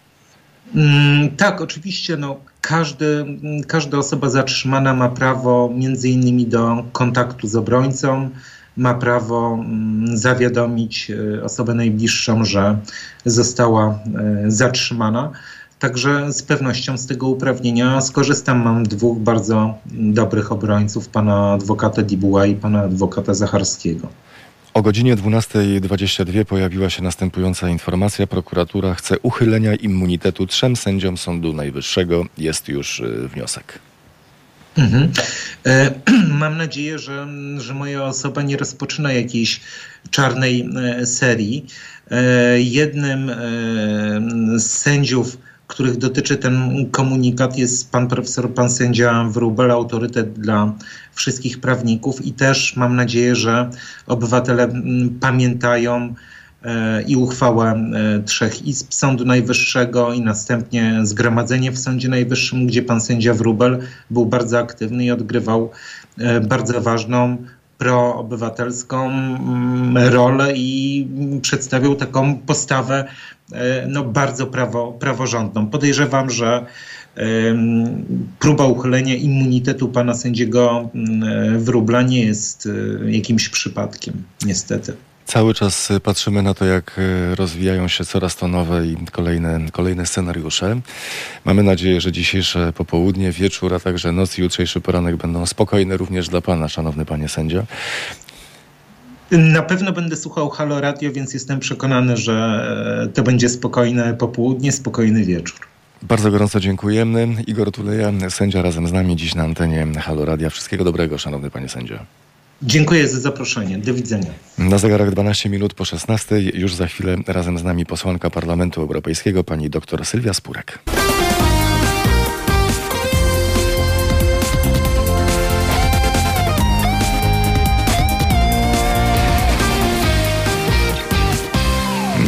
Mm, tak, oczywiście. No, każdy, każda osoba zatrzymana ma prawo między innymi do kontaktu z obrońcą, ma prawo mm, zawiadomić e, osobę najbliższą, że została e, zatrzymana. Także z pewnością z tego uprawnienia skorzystam. Mam dwóch bardzo dobrych obrońców, pana adwokata Dibuła i pana adwokata Zacharskiego. O godzinie 12.22 pojawiła się następująca informacja. Prokuratura chce uchylenia immunitetu trzem sędziom Sądu Najwyższego. Jest już y, wniosek. Mhm. E, mam nadzieję, że, że moja osoba nie rozpoczyna jakiejś czarnej e, serii. E, jednym z sędziów, których dotyczy ten komunikat, jest pan profesor, pan sędzia Wróbel, autorytet dla wszystkich prawników i też mam nadzieję, że obywatele pamiętają E, i uchwałę e, trzech izb Sądu Najwyższego i następnie zgromadzenie w Sądzie Najwyższym, gdzie pan sędzia Wrubel był bardzo aktywny i odgrywał e, bardzo ważną proobywatelską mm, rolę i przedstawił taką postawę no, bardzo prawo, praworządną. Podejrzewam, że próba uchylenia immunitetu pana sędziego mm, Wróbla nie jest jakimś przypadkiem, niestety. Cały czas y, patrzymy na to, jak y, rozwijają się coraz to nowe i kolejne, kolejne scenariusze. Mamy nadzieję, że dzisiejsze popołudnie, wieczór, a także noc i jutrzejszy poranek będą spokojne również dla Pana, szanowny Panie sędzia. Na pewno będę słuchał Halo Radio, więc jestem przekonany, że e, to będzie spokojne popołudnie, spokojny wieczór. Bardzo gorąco dziękujemy. Igor Tuleja, sędzia razem z nami dziś na antenie Halo Radia. Wszystkiego dobrego, szanowny panie sędzio. Dziękuję za zaproszenie. Do widzenia. Na zegarach 12 minut po 16. Już za chwilę razem z nami posłanka Parlamentu Europejskiego, pani dr Sylwia Spurek.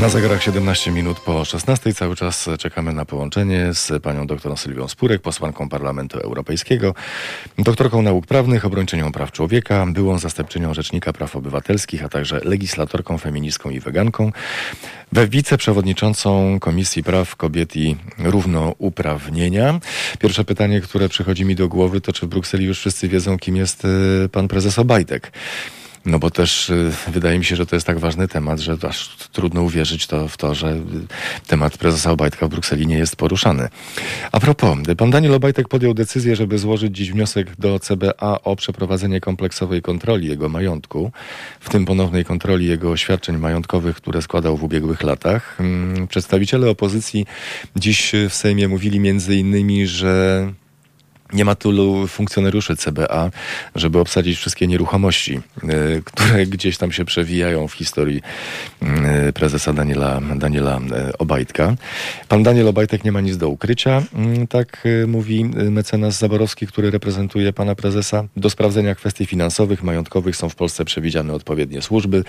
Na zegarach 17 minut po 16 cały czas czekamy na połączenie z panią doktorą Sylwią Spurek, posłanką Parlamentu Europejskiego, doktorką nauk prawnych, obrończynią praw człowieka, byłą zastępczynią Rzecznika Praw Obywatelskich, a także legislatorką feministką i weganką, we wiceprzewodniczącą Komisji Praw Kobiet i Równouprawnienia. Pierwsze pytanie, które przychodzi mi do głowy, to czy w Brukseli już wszyscy wiedzą, kim jest e, pan prezes Obajtek? No bo też y, wydaje mi się, że to jest tak ważny temat, że aż trudno uwierzyć to, w to, że y, temat prezesa Obajtka w Brukseli nie jest poruszany. A propos, pan Daniel Obajtek podjął decyzję, żeby złożyć dziś wniosek do CBA o przeprowadzenie kompleksowej kontroli jego majątku, w tym ponownej kontroli jego oświadczeń majątkowych, które składał w ubiegłych latach. Mm, przedstawiciele opozycji dziś w Sejmie mówili między innymi, że nie ma tylu funkcjonariuszy CBA, żeby obsadzić wszystkie nieruchomości, y, które gdzieś tam się przewijają w historii y, prezesa Daniela, Daniela y, Obajtka. Pan Daniel Obajtek nie ma nic do ukrycia, mm, tak mówi mecenas Zaborowski, który reprezentuje pana prezesa. Do sprawdzenia kwestii finansowych, majątkowych są w Polsce przewidziane odpowiednie służby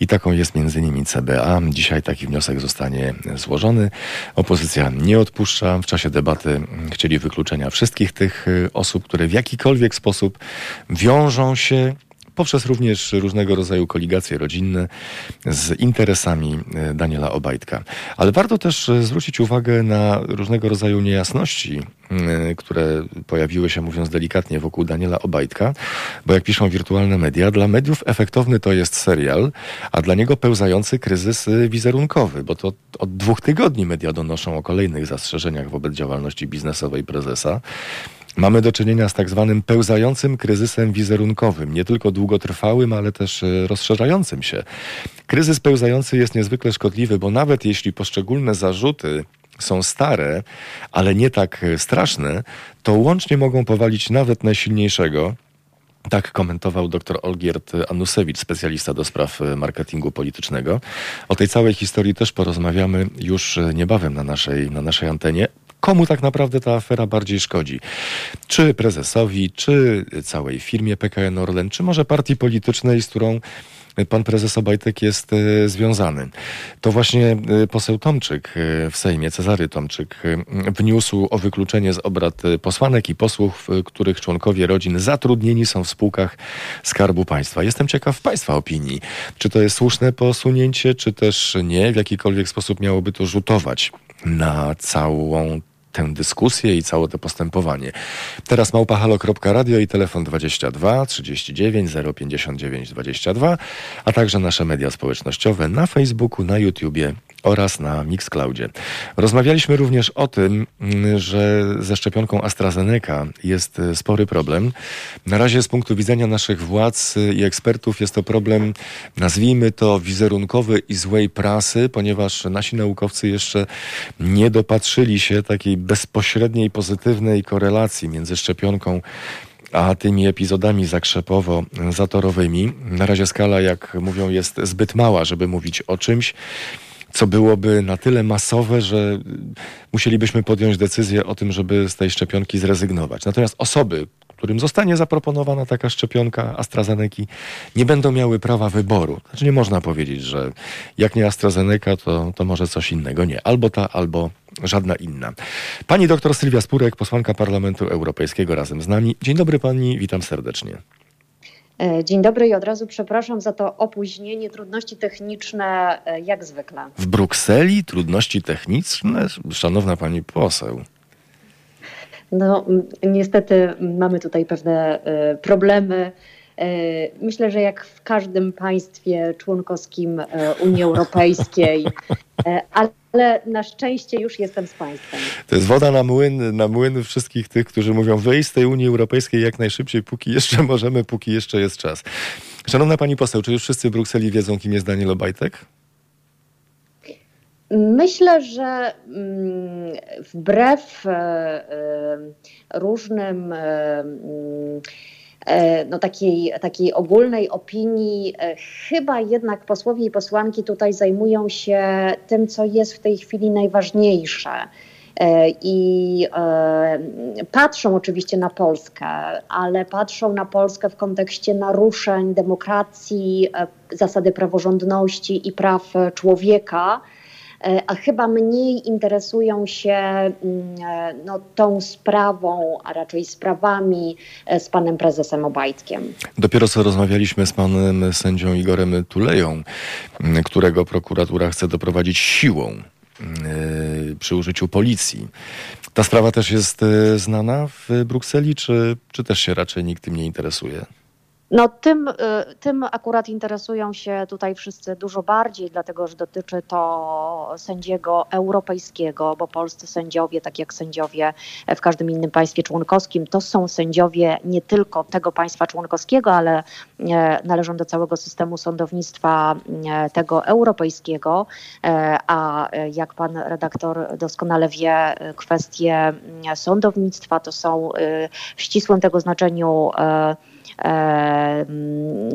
i taką jest między innymi CBA. Dzisiaj taki wniosek zostanie złożony. Opozycja nie odpuszcza. W czasie debaty chcieli wykluczenia wszystkich tych Y, osób, które w jakikolwiek sposób wiążą się poprzez również różnego rodzaju koligacje rodzinne z interesami y, Daniela Obajtka. Ale warto też y, zwrócić uwagę na różnego rodzaju niejasności, które pojawiły się, mówiąc delikatnie, wokół Daniela Obajtka, bo jak piszą wirtualne media, dla mediów efektowny to jest serial, a dla niego pełzający kryzys wizerunkowy, bo to od dwóch tygodni media donoszą o kolejnych zastrzeżeniach wobec działalności biznesowej prezesa. Mamy do czynienia z tak zwanym pełzającym kryzysem wizerunkowym, nie tylko długotrwałym, ale też e, rozszerzającym się. Kryzys pełzający jest niezwykle szkodliwy, bo nawet jeśli poszczególne zarzuty są stare, ale nie tak e, straszne, to łącznie mogą powalić nawet najsilniejszego, tak komentował dr Olgierd Anusewicz, specjalista do spraw e, marketingu politycznego. O tej całej historii też porozmawiamy już niebawem na naszej, na naszej antenie Komu tak naprawdę ta afera bardziej szkodzi? Czy prezesowi, czy całej firmie PKN Orlen, czy może partii politycznej, z którą pan prezes Obajtek jest e, związany. To właśnie e, poseł Tomczyk e, w Sejmie, Cezary Tomczyk, wniósł o wykluczenie z obrad posłanek i posłów, których członkowie rodzin zatrudnieni są w spółkach Skarbu Państwa. Jestem ciekaw Państwa opinii. Czy to jest słuszne posunięcie, czy też nie? W jakikolwiek sposób miałoby to rzutować na całą tę dyskusję i całe to postępowanie. Teraz małpahalo.radio i telefon 22 39 059 22, a także nasze media społecznościowe na Facebooku, na YouTubie oraz na Mixcloudzie. Rozmawialiśmy również o tym, mm, że ze szczepionką AstraZeneca jest e, spory problem. Na razie z punktu widzenia naszych władz i ekspertów jest to problem, nazwijmy to wizerunkowy i złej prasy, ponieważ nasi naukowcy jeszcze nie dopatrzyli się takiej bezpośredniej pozytywnej korelacji między szczepionką a tymi epizodami zakrzepowo-zatorowymi. Na razie skala, jak mówią, jest zbyt mała, żeby mówić o czymś, co byłoby na tyle masowe, że musielibyśmy podjąć decyzję o tym, żeby z tej szczepionki zrezygnować. Natomiast osoby, którym zostanie zaproponowana taka szczepionka AstraZeneca, nie będą miały prawa wyboru. Znaczy nie można powiedzieć, że jak nie AstraZeneca, to, to może coś innego. Nie, albo ta, albo żadna inna. Pani doktor Sylwia Spurek, posłanka Parlamentu Europejskiego razem z nami. Dzień dobry pani, witam serdecznie. E, dzień dobry i od razu przepraszam za to opóźnienie, trudności techniczne e, jak zwykle. W Brukseli trudności techniczne? Szanowna pani poseł. No, niestety mamy tutaj pewne e, problemy. Myślę, że jak w każdym państwie członkowskim Unii Europejskiej, ale ale na szczęście już jestem z Państwem. To jest woda na młyn, na młyn wszystkich tych, którzy mówią wyjść z tej Unii Europejskiej jak najszybciej, póki jeszcze możemy, póki jeszcze jest czas. Szanowna Pani poseł, czy już wszyscy w Brukseli wiedzą, kim jest Daniel Obajtek? Myślę, że mm, wbrew e, e, różnym e, mm, E, no, takiej, takiej ogólnej opinii, e, chyba jednak posłowie i posłanki tutaj zajmują się tym, co jest w tej chwili najważniejsze. E, I patrzą oczywiście na Polskę, ale patrzą na Polskę w kontekście naruszeń demokracji, zasady praworządności i praw człowieka E, a chyba mniej interesują się mm, e, no, tą sprawą, a raczej sprawami e, z panem prezesem Obajtkiem. Dopiero co rozmawialiśmy z panem sędzią Igorem Tuleją, którego prokuratura chce doprowadzić siłą przy użyciu policji. Ta sprawa też jest znana w Brukseli, czy, czy też się raczej nikt tym nie interesuje? No tym, y, tym akurat interesują się tutaj wszyscy dużo bardziej, dlatego że dotyczy to sędziego europejskiego, bo polscy sędziowie, tak jak sędziowie w każdym innym państwie członkowskim, to są sędziowie nie tylko tego państwa członkowskiego, ale e, należą do całego systemu sądownictwa e, tego europejskiego, e, a jak pan redaktor doskonale wie, kwestie sądownictwa to są w ścisłym tego znaczeniu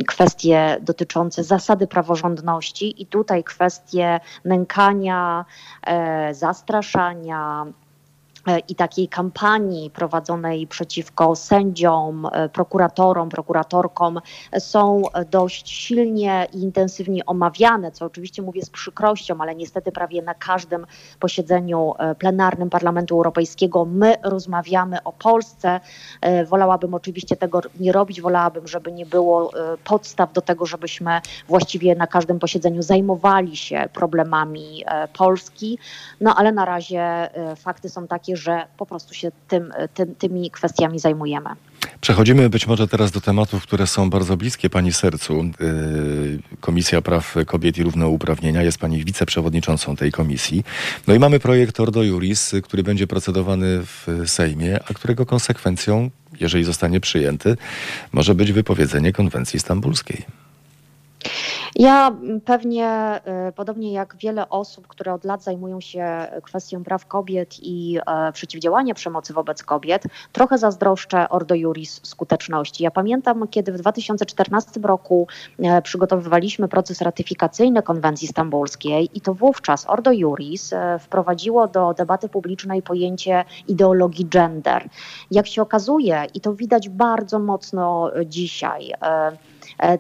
kwestie dotyczące zasady praworządności i tutaj kwestie nękania, e, zastraszania, i takiej kampanii prowadzonej przeciwko sędziom, e, prokuratorom, prokuratorkom są dość silnie i intensywnie omawiane, co oczywiście mówię z przykrością, ale niestety prawie na każdym posiedzeniu e, plenarnym Parlamentu Europejskiego my rozmawiamy o Polsce. Wolałabym oczywiście tego nie robić, wolałabym, żeby nie było podstaw do tego, żebyśmy właściwie na każdym posiedzeniu zajmowali się problemami Polski, no ale na razie fakty są takie, że po prostu się tym, tym, tymi kwestiami zajmujemy. Przechodzimy być może teraz do tematów, które są bardzo bliskie Pani sercu. Y, komisja Praw Kobiet i Równouprawnienia jest Pani wiceprzewodniczącą tej komisji. No i mamy projekt Ordo Juris, który będzie procedowany w Sejmie, a którego konsekwencją, jeżeli zostanie przyjęty, może być wypowiedzenie konwencji stambulskiej. Ja pewnie, podobnie jak wiele osób, które od lat zajmują się kwestią praw kobiet i przeciwdziałania przemocy wobec kobiet, trochę zazdroszczę Ordo Juris skuteczności. Ja pamiętam, kiedy w 2014 roku przygotowywaliśmy proces ratyfikacyjny konwencji stambulskiej i to wówczas Ordo Juris wprowadziło do debaty publicznej pojęcie ideologii gender. Jak się okazuje, i to widać bardzo mocno dzisiaj, E,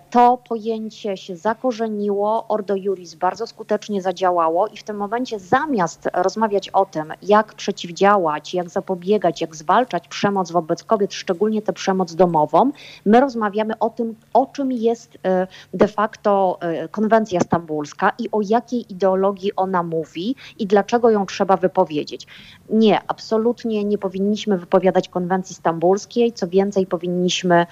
to pojęcie się zakorzeniło, Ordo Juris bardzo skutecznie zadziałało i w tym momencie zamiast rozmawiać o tym, jak przeciwdziałać, jak zapobiegać, jak zwalczać przemoc wobec kobiet, szczególnie tę przemoc domową, my rozmawiamy o tym, o czym jest e, de facto e, konwencja stambulska i o jakiej ideologii ona mówi i dlaczego ją trzeba wypowiedzieć. Nie, absolutnie nie powinniśmy wypowiadać konwencji stambulskiej, co więcej powinniśmy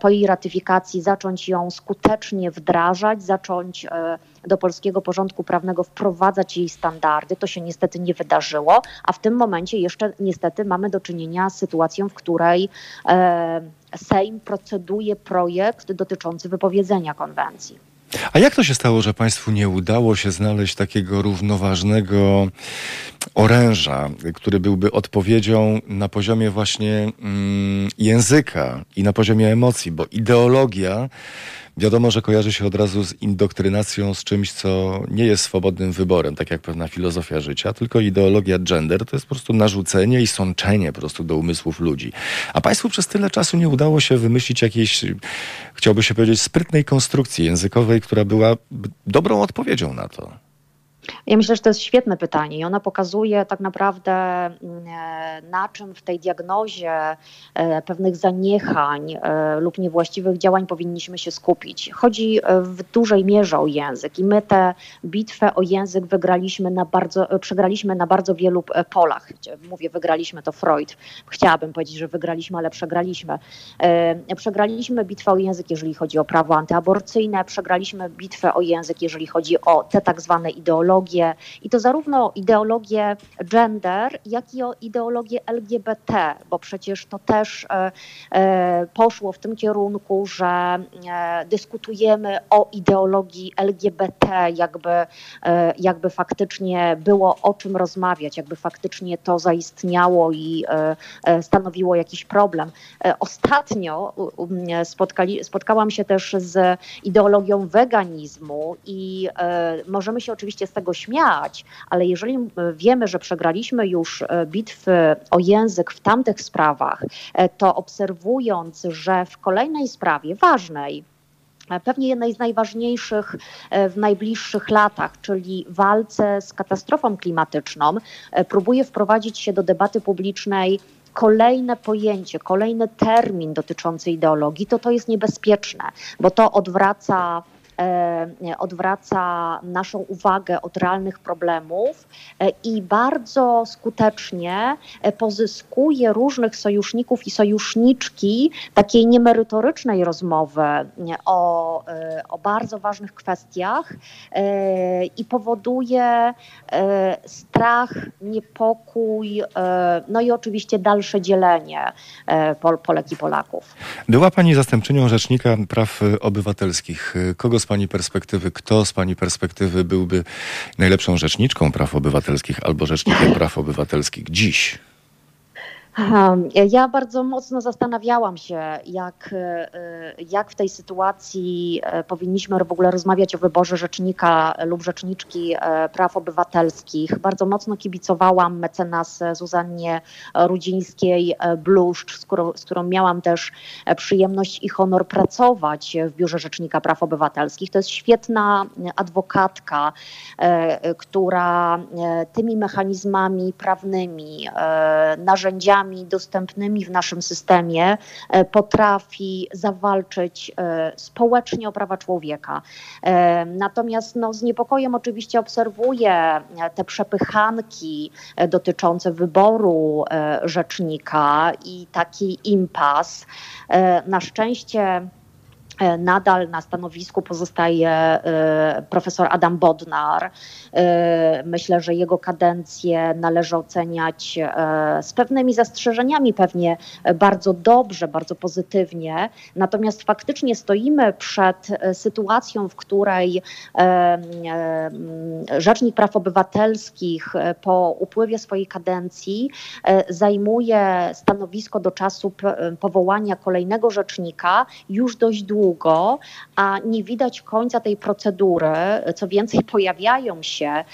po jej ratyfikacji zacząć zacząć ją skutecznie wdrażać, zacząć e, do polskiego porządku prawnego wprowadzać jej standardy. To się niestety nie wydarzyło, a w tym momencie jeszcze niestety mamy do czynienia z sytuacją, w której e, Sejm proceduje projekt dotyczący wypowiedzenia konwencji. A jak to się stało, że Państwu nie udało się znaleźć takiego równoważnego oręża, który byłby odpowiedzią na poziomie właśnie mm, języka i na poziomie emocji, bo ideologia Wiadomo, że kojarzy się od razu z indoktrynacją, z czymś, co nie jest swobodnym wyborem, tak jak pewna filozofia życia, tylko ideologia gender to jest po prostu narzucenie i sączenie po prostu do umysłów ludzi. A państwu przez tyle czasu nie udało się wymyślić jakiejś, chciałby się powiedzieć, sprytnej konstrukcji językowej, która była dobrą odpowiedzią na to. Ja myślę, że to jest świetne pytanie i ona pokazuje tak naprawdę, mm, e, na czym w tej diagnozie e, pewnych zaniechań e, lub niewłaściwych działań powinniśmy się skupić. Chodzi w dużej mierze o język i my tę bitwę o język wygraliśmy na bardzo, przegraliśmy na bardzo wielu polach. Mówię, wygraliśmy to Freud. Chciałabym powiedzieć, że wygraliśmy, ale przegraliśmy. Przegraliśmy bitwę o język, jeżeli chodzi o prawo antyaborcyjne, przegraliśmy bitwę o język, jeżeli chodzi o te tak zwane ideologie, ideologię i to zarówno ideologię gender, jak i o ideologię LGBT, bo przecież to też e, e, poszło w tym kierunku, że e, dyskutujemy o ideologii LGBT, jakby, jakby faktycznie było o czym rozmawiać, jakby faktycznie to zaistniało i stanowiło jakiś problem. Ostatnio spotkali, spotkałam się też z ideologią weganizmu i możemy się oczywiście z tego tego śmiać, ale jeżeli wiemy, że przegraliśmy już e, bitwy o język w tamtych sprawach, e, to obserwując, że w kolejnej sprawie ważnej, e, pewnie jednej z najważniejszych w najbliższych latach, czyli walce z katastrofą klimatyczną, próbuje wprowadzić się do debaty publicznej kolejne pojęcie, kolejny termin dotyczący ideologii, to to jest niebezpieczne, bo to odwraca odwraca naszą uwagę od realnych problemów e, i bardzo skutecznie e, pozyskuje różnych sojuszników i sojuszniczki takiej niemerytorycznej rozmowy o, o bardzo ważnych kwestiach i powoduje strach, niepokój, no i oczywiście dalsze dzielenie Polek i Polaków. Była Pani zastępczynią Rzecznika Praw Obywatelskich. Kogo Pani perspektywy, kto z Pani perspektywy byłby najlepszą rzeczniczką praw obywatelskich albo rzecznikiem praw obywatelskich dziś? Ja bardzo mocno zastanawiałam się, jak, e, jak w tej sytuacji e, powinniśmy w ogóle rozmawiać o wyborze rzecznika lub rzeczniczki e, praw obywatelskich. Bardzo mocno kibicowałam mecenas Zuzannie Rudzińskiej-Bluszcz, z którą, z którą miałam też przyjemność i honor pracować w Biurze Rzecznika Praw Obywatelskich. To jest świetna adwokatka, która tymi mechanizmami prawnymi, narzędziami, dostępnymi w naszym systemie e, potrafi zawalczyć e, społecznie o prawa człowieka. E, natomiast no, z niepokojem oczywiście obserwuję te przepychanki dotyczące wyboru rzecznika i taki impas. Na szczęście nadal na stanowisku pozostaje e, profesor Adam Bodnar. E, myślę, że jego kadencję należy oceniać z pewnymi zastrzeżeniami, pewnie bardzo dobrze, bardzo pozytywnie. Natomiast faktycznie stoimy przed sytuacją, w której Rzecznik Praw Obywatelskich po upływie swojej kadencji zajmuje stanowisko do czasu powołania kolejnego rzecznika już dość długo długo, a nie widać końca tej procedury. Co więcej, pojawiają się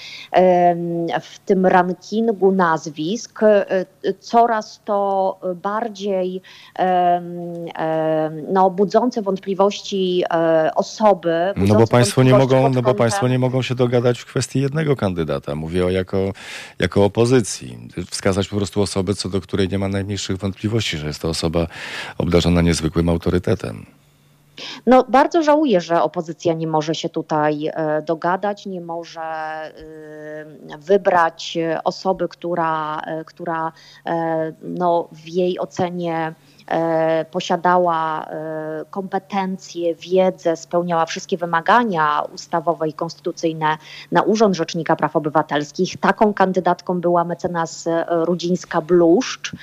w tym rankingu nazwisk e, coraz to bardziej no, budzące wątpliwości e, osoby. No bo państwo nie mogą, no bo państwo nie mogą się dogadać w kwestii jednego kandydata. Mówię o jako, jako opozycji. Wskazać po prostu osobę, co do której nie ma najmniejszych wątpliwości, że jest to osoba obdarzona niezwykłym autorytetem. No, bardzo żałuję, że opozycja nie może się tutaj e, dogadać, nie może e, wybrać osoby, która, e, która no, w jej ocenie posiadała e, kompetencje, wiedzę, spełniała wszystkie wymagania ustawowe i konstytucyjne na Urząd Rzecznika Praw Obywatelskich. Taką kandydatką była mecenas e, Rudzińska-Bluszcz,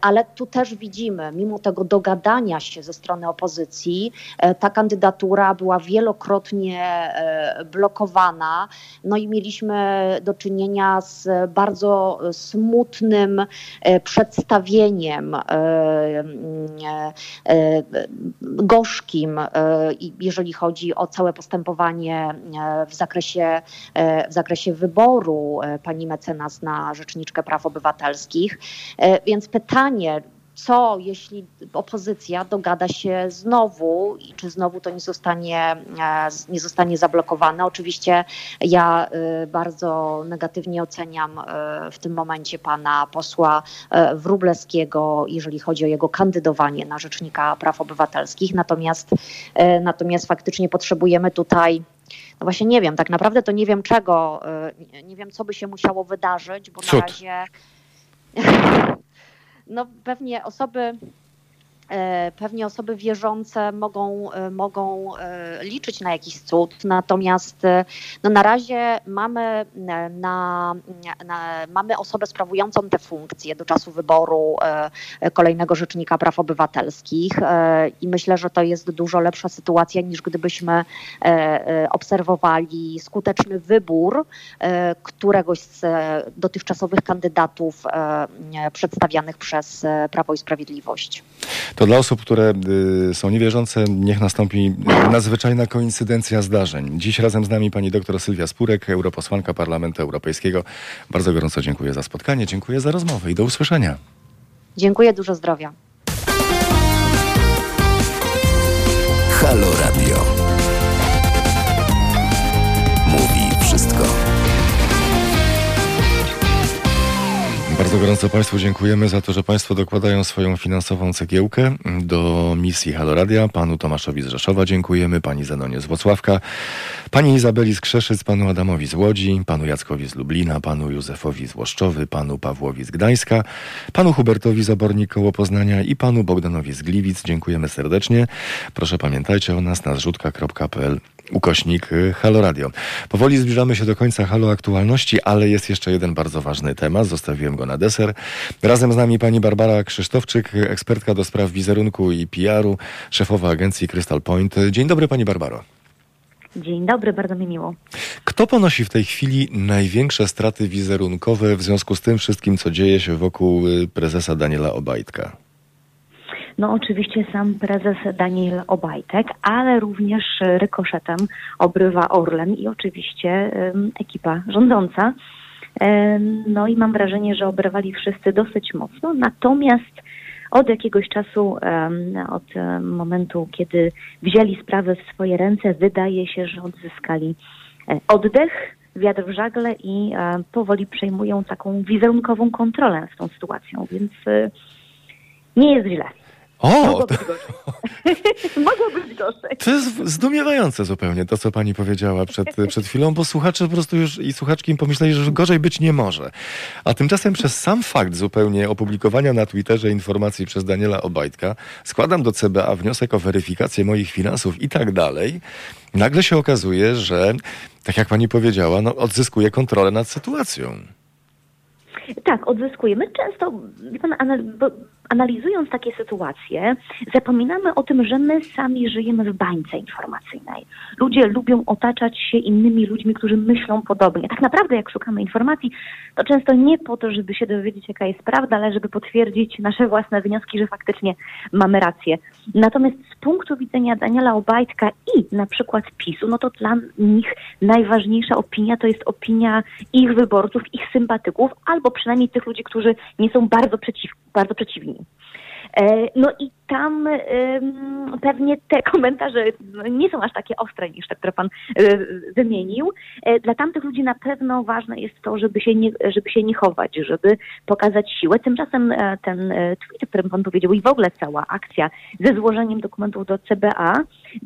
ale tu też widzimy, mimo tego dogadania się ze strony opozycji, ta kandydatura była wielokrotnie blokowana, no i mieliśmy do czynienia z bardzo smutnym przedstawieniem E, e, gorzkim, e, jeżeli chodzi o całe postępowanie w zakresie, w zakresie wyboru pani mecenas na Rzeczniczkę Praw Obywatelskich. Więc pytanie, co jeśli opozycja dogada się znowu i czy znowu to nie zostanie, e, nie zostanie zablokowane. Oczywiście ja e, bardzo negatywnie oceniam e, w tym momencie pana posła Wróblewskiego, jeżeli chodzi o jego kandydowanie na Rzecznika Praw Obywatelskich. Natomiast, natomiast faktycznie potrzebujemy tutaj no właśnie nie wiem, tak naprawdę to nie wiem czego, nie wiem co by się musiało wydarzyć, bo Cud. na razie no pewnie osoby pewnie osoby wierzące mogą, e, mogą e, liczyć na jakiś cud, natomiast no na razie mamy, na, na, mamy osobę sprawującą te funkcje do czasu wyboru kolejnego Rzecznika Praw Obywatelskich i myślę, że to jest dużo lepsza sytuacja niż gdybyśmy obserwowali skuteczny wybór któregoś z dotychczasowych kandydatów przedstawianych przez Prawo i Sprawiedliwość. To dla osób, które y, są niewierzące, niech nastąpi nadzwyczajna koincydencja zdarzeń. Dziś razem z nami pani doktor Sylwia Spurek, europosłanka Parlamentu Europejskiego. Bardzo gorąco dziękuję za spotkanie, dziękuję za rozmowę i do usłyszenia. Dziękuję, dużo zdrowia. Halo Radio. Bardzo gorąco Państwu dziękujemy za to, że Państwo dokładają swoją finansową cegiełkę do misji Haloradia. Panu Tomaszowi z Rzeszowa dziękujemy, pani Zenonie z Włocławka, pani Izabeli z Krzeszyc, panu Adamowi z Łodzi, panu Jackowi z Lublina, panu Józefowi z Łoszczowy, panu Pawłowi z Gdańska, panu Hubertowi z Obornik koło Poznania i panu Bogdanowi z Gliwic. Dziękujemy serdecznie. Proszę pamiętajcie o nas na zrzutka.pl ukośnik y, Halo Radio. Powoli zbliżamy się do końca Halo Aktualności, ale jest jeszcze jeden bardzo ważny temat. Zostawiłem go na deser. Razem z nami pani Barbara Krzysztofczyk, ekspertka do spraw wizerunku i PR-u, szefowa agencji Crystal Point. Dzień dobry pani Barbaro. Dzień dobry, bardzo mi miło. Kto ponosi w tej chwili największe straty wizerunkowe w związku z tym wszystkim, co dzieje się wokół y, prezesa Daniela Obajtka? No oczywiście sam prezes Daniel Obajtek, ale również rykoszetem obrywa Orlen i oczywiście ekipa rządząca. No i mam wrażenie, że obrywali wszyscy dosyć mocno, natomiast od jakiegoś czasu, od momentu, kiedy wzięli sprawę w swoje ręce, wydaje się, że odzyskali e, oddech, wiatr w żagle i e, powoli przejmują taką wizerunkową kontrolę nad tą sytuacją, więc e, nie jest źle. O! Mogło być gorzej. Mogło być wniosek. To jest zdumiewające zupełnie to, co pani powiedziała przed, przed chwilą, bo słuchacze po prostu już i słuchaczki pomyśleli, że gorzej być nie może. A tymczasem przez sam fakt zupełnie opublikowania na Twitterze informacji przez Daniela Obajtka składam do CBA wniosek o weryfikację moich finansów i tak dalej. Nagle się okazuje, że, tak jak pani powiedziała, no, odzyskuję kontrolę nad sytuacją. Tak, odzyskujemy. Często, analizując takie sytuacje, zapominamy o tym, że my sami żyjemy w bańce informacyjnej. Ludzie lubią otaczać się innymi ludźmi, którzy myślą podobnie. Tak naprawdę, jak szukamy informacji, to często nie po to, żeby się dowiedzieć, jaka jest prawda, ale żeby potwierdzić nasze własne wnioski, że faktycznie mamy rację. Natomiast z punktu widzenia Daniela Obajtka i na przykład PiSu, no to dla nich najważniejsza opinia to jest opinia ich wyborców, ich sympatyków, albo przynajmniej tych ludzi, którzy nie są bardzo, przeciw, bardzo przeciwni. E, no i tam pewnie te komentarze nie są aż takie ostre niż te, które pan e, wymienił. E, dla tamtych ludzi na pewno ważne jest to, żeby się nie, żeby się nie chować, żeby pokazać siłę. Tymczasem ten tweet, o którym pan powiedział i w ogóle cała akcja ze złożeniem dokumentów do CBA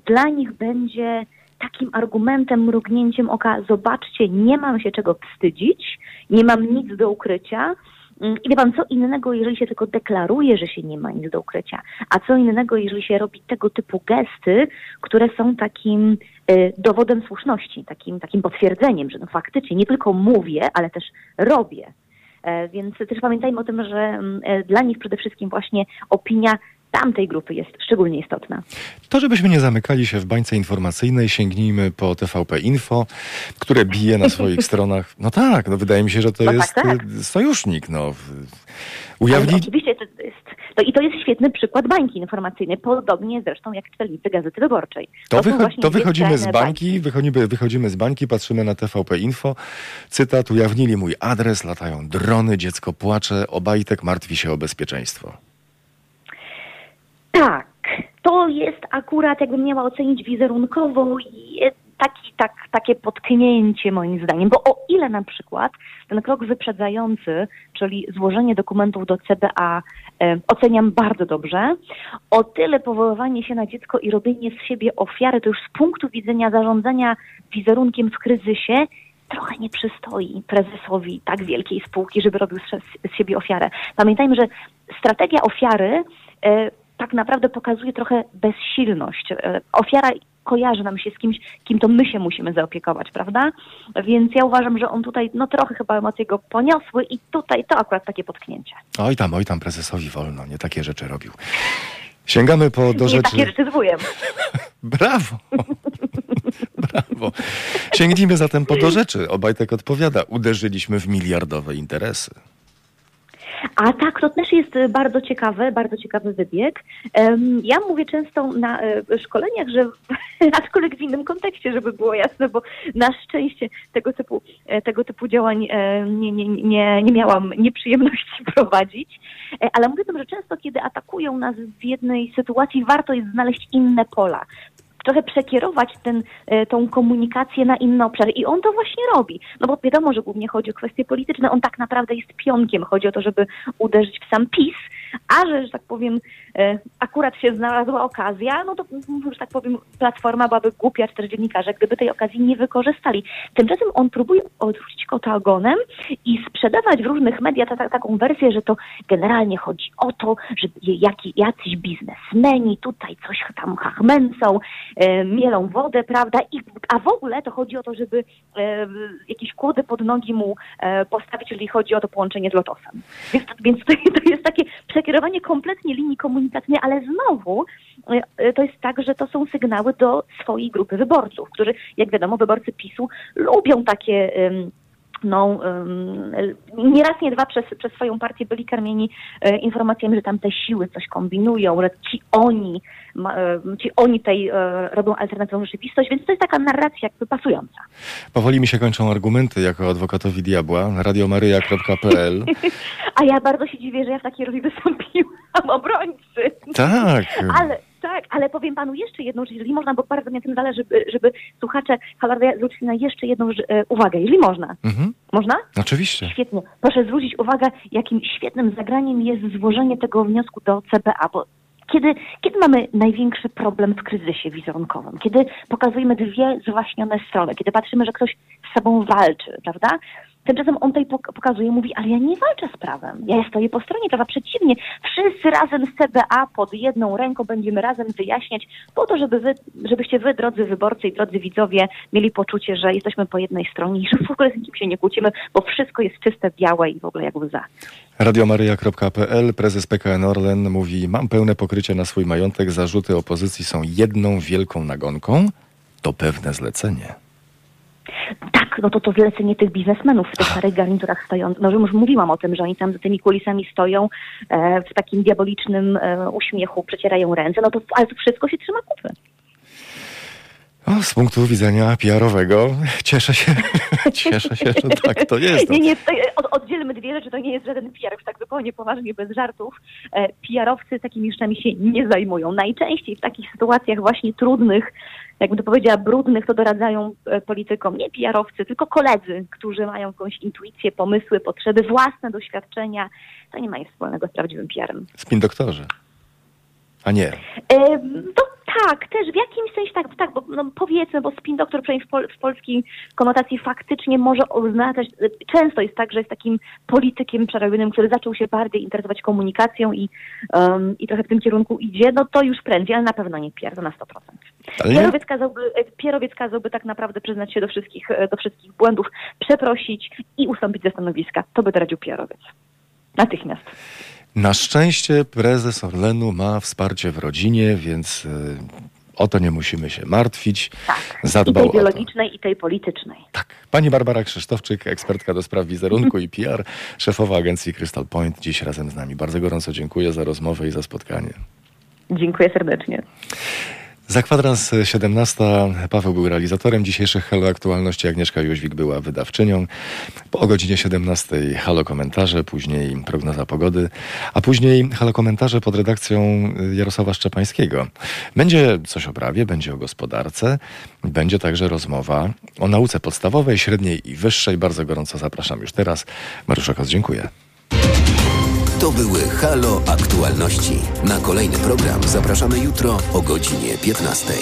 dla nich będzie takim argumentem, mrugnięciem oka, zobaczcie, nie mam się czego wstydzić, nie mam nic do ukrycia, Mm, I wie pan, co innego, jeżeli się tylko deklaruje, że się nie ma nic do ukrycia, a co innego, jeżeli się robi tego typu gesty, które są takim y, dowodem słuszności, takim, takim potwierdzeniem, że no faktycznie nie tylko mówię, ale też robię. E, więc też pamiętajmy o tym, że mm, e, dla nich przede wszystkim właśnie opinia tamtej grupy jest szczególnie istotna. To, żebyśmy nie zamykali się w bańce informacyjnej, sięgnijmy po TVP Info, które bije na swoich stronach. No tak, no wydaje mi się, że to no jest tak, tak. sojusznik. No. Ujawni... oczywiście to jest, to, i to jest świetny przykład bańki informacyjnej, podobnie zresztą jak czytelnicy Gazety Wyborczej. To, to, wycho to wychodzimy z bańki, wychodzimy, wychodzimy z bańki, patrzymy na TVP Info. Cytat, ujawnili mój adres, latają drony, dziecko płacze, Obajtek martwi się o bezpieczeństwo. Tak, to jest akurat, jakbym miała ocenić wizerunkowo, taki, tak, takie potknięcie moim zdaniem, bo o ile na przykład ten krok wyprzedzający, czyli złożenie dokumentów do CBA e, oceniam bardzo dobrze, o tyle powoływanie się na dziecko i robienie z siebie ofiary, to już z punktu widzenia zarządzania wizerunkiem w kryzysie trochę nie przystoi prezesowi tak wielkiej spółki, żeby robił z, siebie ofiarę. Pamiętajmy, że strategia ofiary e, tak naprawdę pokazuje trochę bezsilność. E, ofiara kojarzy nam się z kimś, kim to my się musimy zaopiekować, prawda? Więc ja uważam, że on tutaj no trochę chyba emocje go poniosły i tutaj to akurat takie potknięcie. Oj tam, oj tam prezesowi wolno, nie takie rzeczy robił. Sięgamy po do nie rzeczy... takie rzeczy z wujem. Brawo! Brawo. Sięgnijmy zatem po do rzeczy. Obajtek odpowiada. Uderzyliśmy w miliardowe interesy. A tak, to też jest e, bardzo ciekawy, bardzo ciekawy wybieg. Ja mówię często na e, szkoleniach, że aczkolwiek w innym kontekście, żeby było jasne, bo na szczęście tego typu, e, tego typu działań nie, nie, nie, nie miałam nieprzyjemności prowadzić, ale mówię tym, że często kiedy atakują nas w jednej sytuacji, warto jest znaleźć inne pola trochę przekierować ten, e, tą komunikację na inne obszary. I on to właśnie robi. No bo wiadomo, że głównie chodzi o kwestie polityczne. On tak naprawdę jest pionkiem. Chodzi o to, żeby uderzyć w sam PiS, a że, że tak powiem, e, akurat się znalazła okazja, no to, że tak powiem, Platforma byłaby głupia, cztery dziennikarze, gdyby tej okazji nie wykorzystali. Tymczasem on próbuje odwrócić kota ogonem i sprzedawać w różnych mediach taką wersję, że to generalnie chodzi o to, że jaki, jacyś biznesmeni tutaj coś tam hachmęcą, mielą wodę, prawda? I, a w ogóle to chodzi o to, żeby e, jakieś kłody pod nogi mu e, postawić, jeżeli chodzi o to połączenie z Lotosem. Więc, więc to, to jest takie przekierowanie kompletnie linii komunikacyjnej, ale znowu e, to jest tak, że to są sygnały do swojej grupy wyborców, którzy, jak wiadomo, wyborcy PiSu lubią takie no, nie raz, nie dwa przez, przez swoją partię byli karmieni e, informacjami, że tam te siły coś kombinują, że ci oni, ci oni tej e, robią alternatywną rzeczywistość, więc to jest taka narracja jakby pasująca. Powoli mi się kończą argumenty jako adwokatowi diabła, radiomaryja.pl A ja bardzo się dziwię, że ja w takiej roli wystąpiłam, obrońcy. Tak. Ale tak, ale powiem panu jeszcze jedną rzecz, jeżeli można, bo bardzo mi na tym zależy, żeby, żeby słuchacze Halaria zwrócili na jeszcze jedną e, uwagę, jeżeli można. Mhm. Można? Oczywiście. Świetnie. Proszę zwrócić uwagę, jakim świetnym zagraniem jest złożenie tego wniosku do CBA, bo Kiedy, kiedy mamy największy problem w kryzysie wizerunkowym? Kiedy pokazujemy dwie zwaśnione strony, kiedy patrzymy, że ktoś z sobą walczy, prawda? Tymczasem on tutaj pok- pokazuje, mówi, ale ja nie walczę z prawem. Ja stoję po stronie prawa. Przeciwnie, wszyscy razem z CBA pod jedną ręką będziemy razem wyjaśniać po to, żeby wy, żebyście wy, drodzy wyborcy i drodzy widzowie, mieli poczucie, że jesteśmy po jednej stronie i że w ogóle z nikim się nie kłócimy, bo wszystko jest czyste, białe i w ogóle jak łza. Radiomaryja.pl, prezes PKN Orlen mówi, mam pełne pokrycie na swój majątek, zarzuty opozycji są jedną wielką nagonką. To pewne zlecenie. No to to zlecenie tych biznesmenów w tych starych garniturach stojących. No już mówiłam o tym, że oni tam za tymi kulisami stoją e, w takim diabolicznym e, uśmiechu, przecierają ręce, no to ale to wszystko się trzyma kupy. O, z punktu widzenia PR-owego cieszę się, cieszę się, że tak to jest. No. Nie, nie, tutaj od, oddzielmy dwie rzeczy, to nie jest żaden PR, już tak zupełnie poważnie, bez żartów. E, PR-owcy takimi rzeczami się nie zajmują. Najczęściej w takich sytuacjach właśnie trudnych, jakbym to powiedziała, brudnych, to doradzają e, politykom nie PR-owcy, tylko koledzy, którzy mają jakąś intuicję, pomysły, potrzeby, własne doświadczenia. To nie ma nic wspólnego z prawdziwym PR-em. Spin doktorze. A nie. E, To tak, też w jakimś sensie tak, tak bo no, powiedzmy, bo spin doktor przynajmniej w, pol, w polskiej konotacji faktycznie może oznaczać, często jest tak, że jest takim politykiem przerobionym, który zaczął się bardziej interesować komunikacją i, um, i trochę w tym kierunku idzie, no to już prędzej, ale na pewno nie Pier, to na 100%. Ale nie, Pierowiec kazałby, e, Pierowiec kazałby tak naprawdę przyznać się do wszystkich, e, do wszystkich błędów, przeprosić i ustąpić ze stanowiska. To by doradził Pierowiec. Natychmiast. Na szczęście prezes Orlenu ma wsparcie w rodzinie, więc y, o to nie musimy się martwić. Tak. I Zadbał tej o to. biologicznej, i tej politycznej. Tak. Pani Barbara Krzysztofczyk, ekspertka do spraw wizerunku i PR, szefowa agencji Crystal Point, dziś razem z nami. Bardzo gorąco dziękuję za rozmowę i za spotkanie. Dziękuję serdecznie. Za kwadrans 17 Paweł był realizatorem dzisiejszych Halo Aktualności, Agnieszka Jóźwik była wydawczynią. Po godzinie 17 Halo Komentarze, później prognoza pogody, a później Halo Komentarze pod redakcją Jarosława Szczepańskiego. Będzie coś o prawie, będzie o gospodarce, będzie także rozmowa o nauce podstawowej, średniej i wyższej. Bardzo gorąco zapraszam już teraz. Mariusza Kos, dziękuję. To były Halo Aktualności. Na kolejny program zapraszamy jutro o godzinie 15.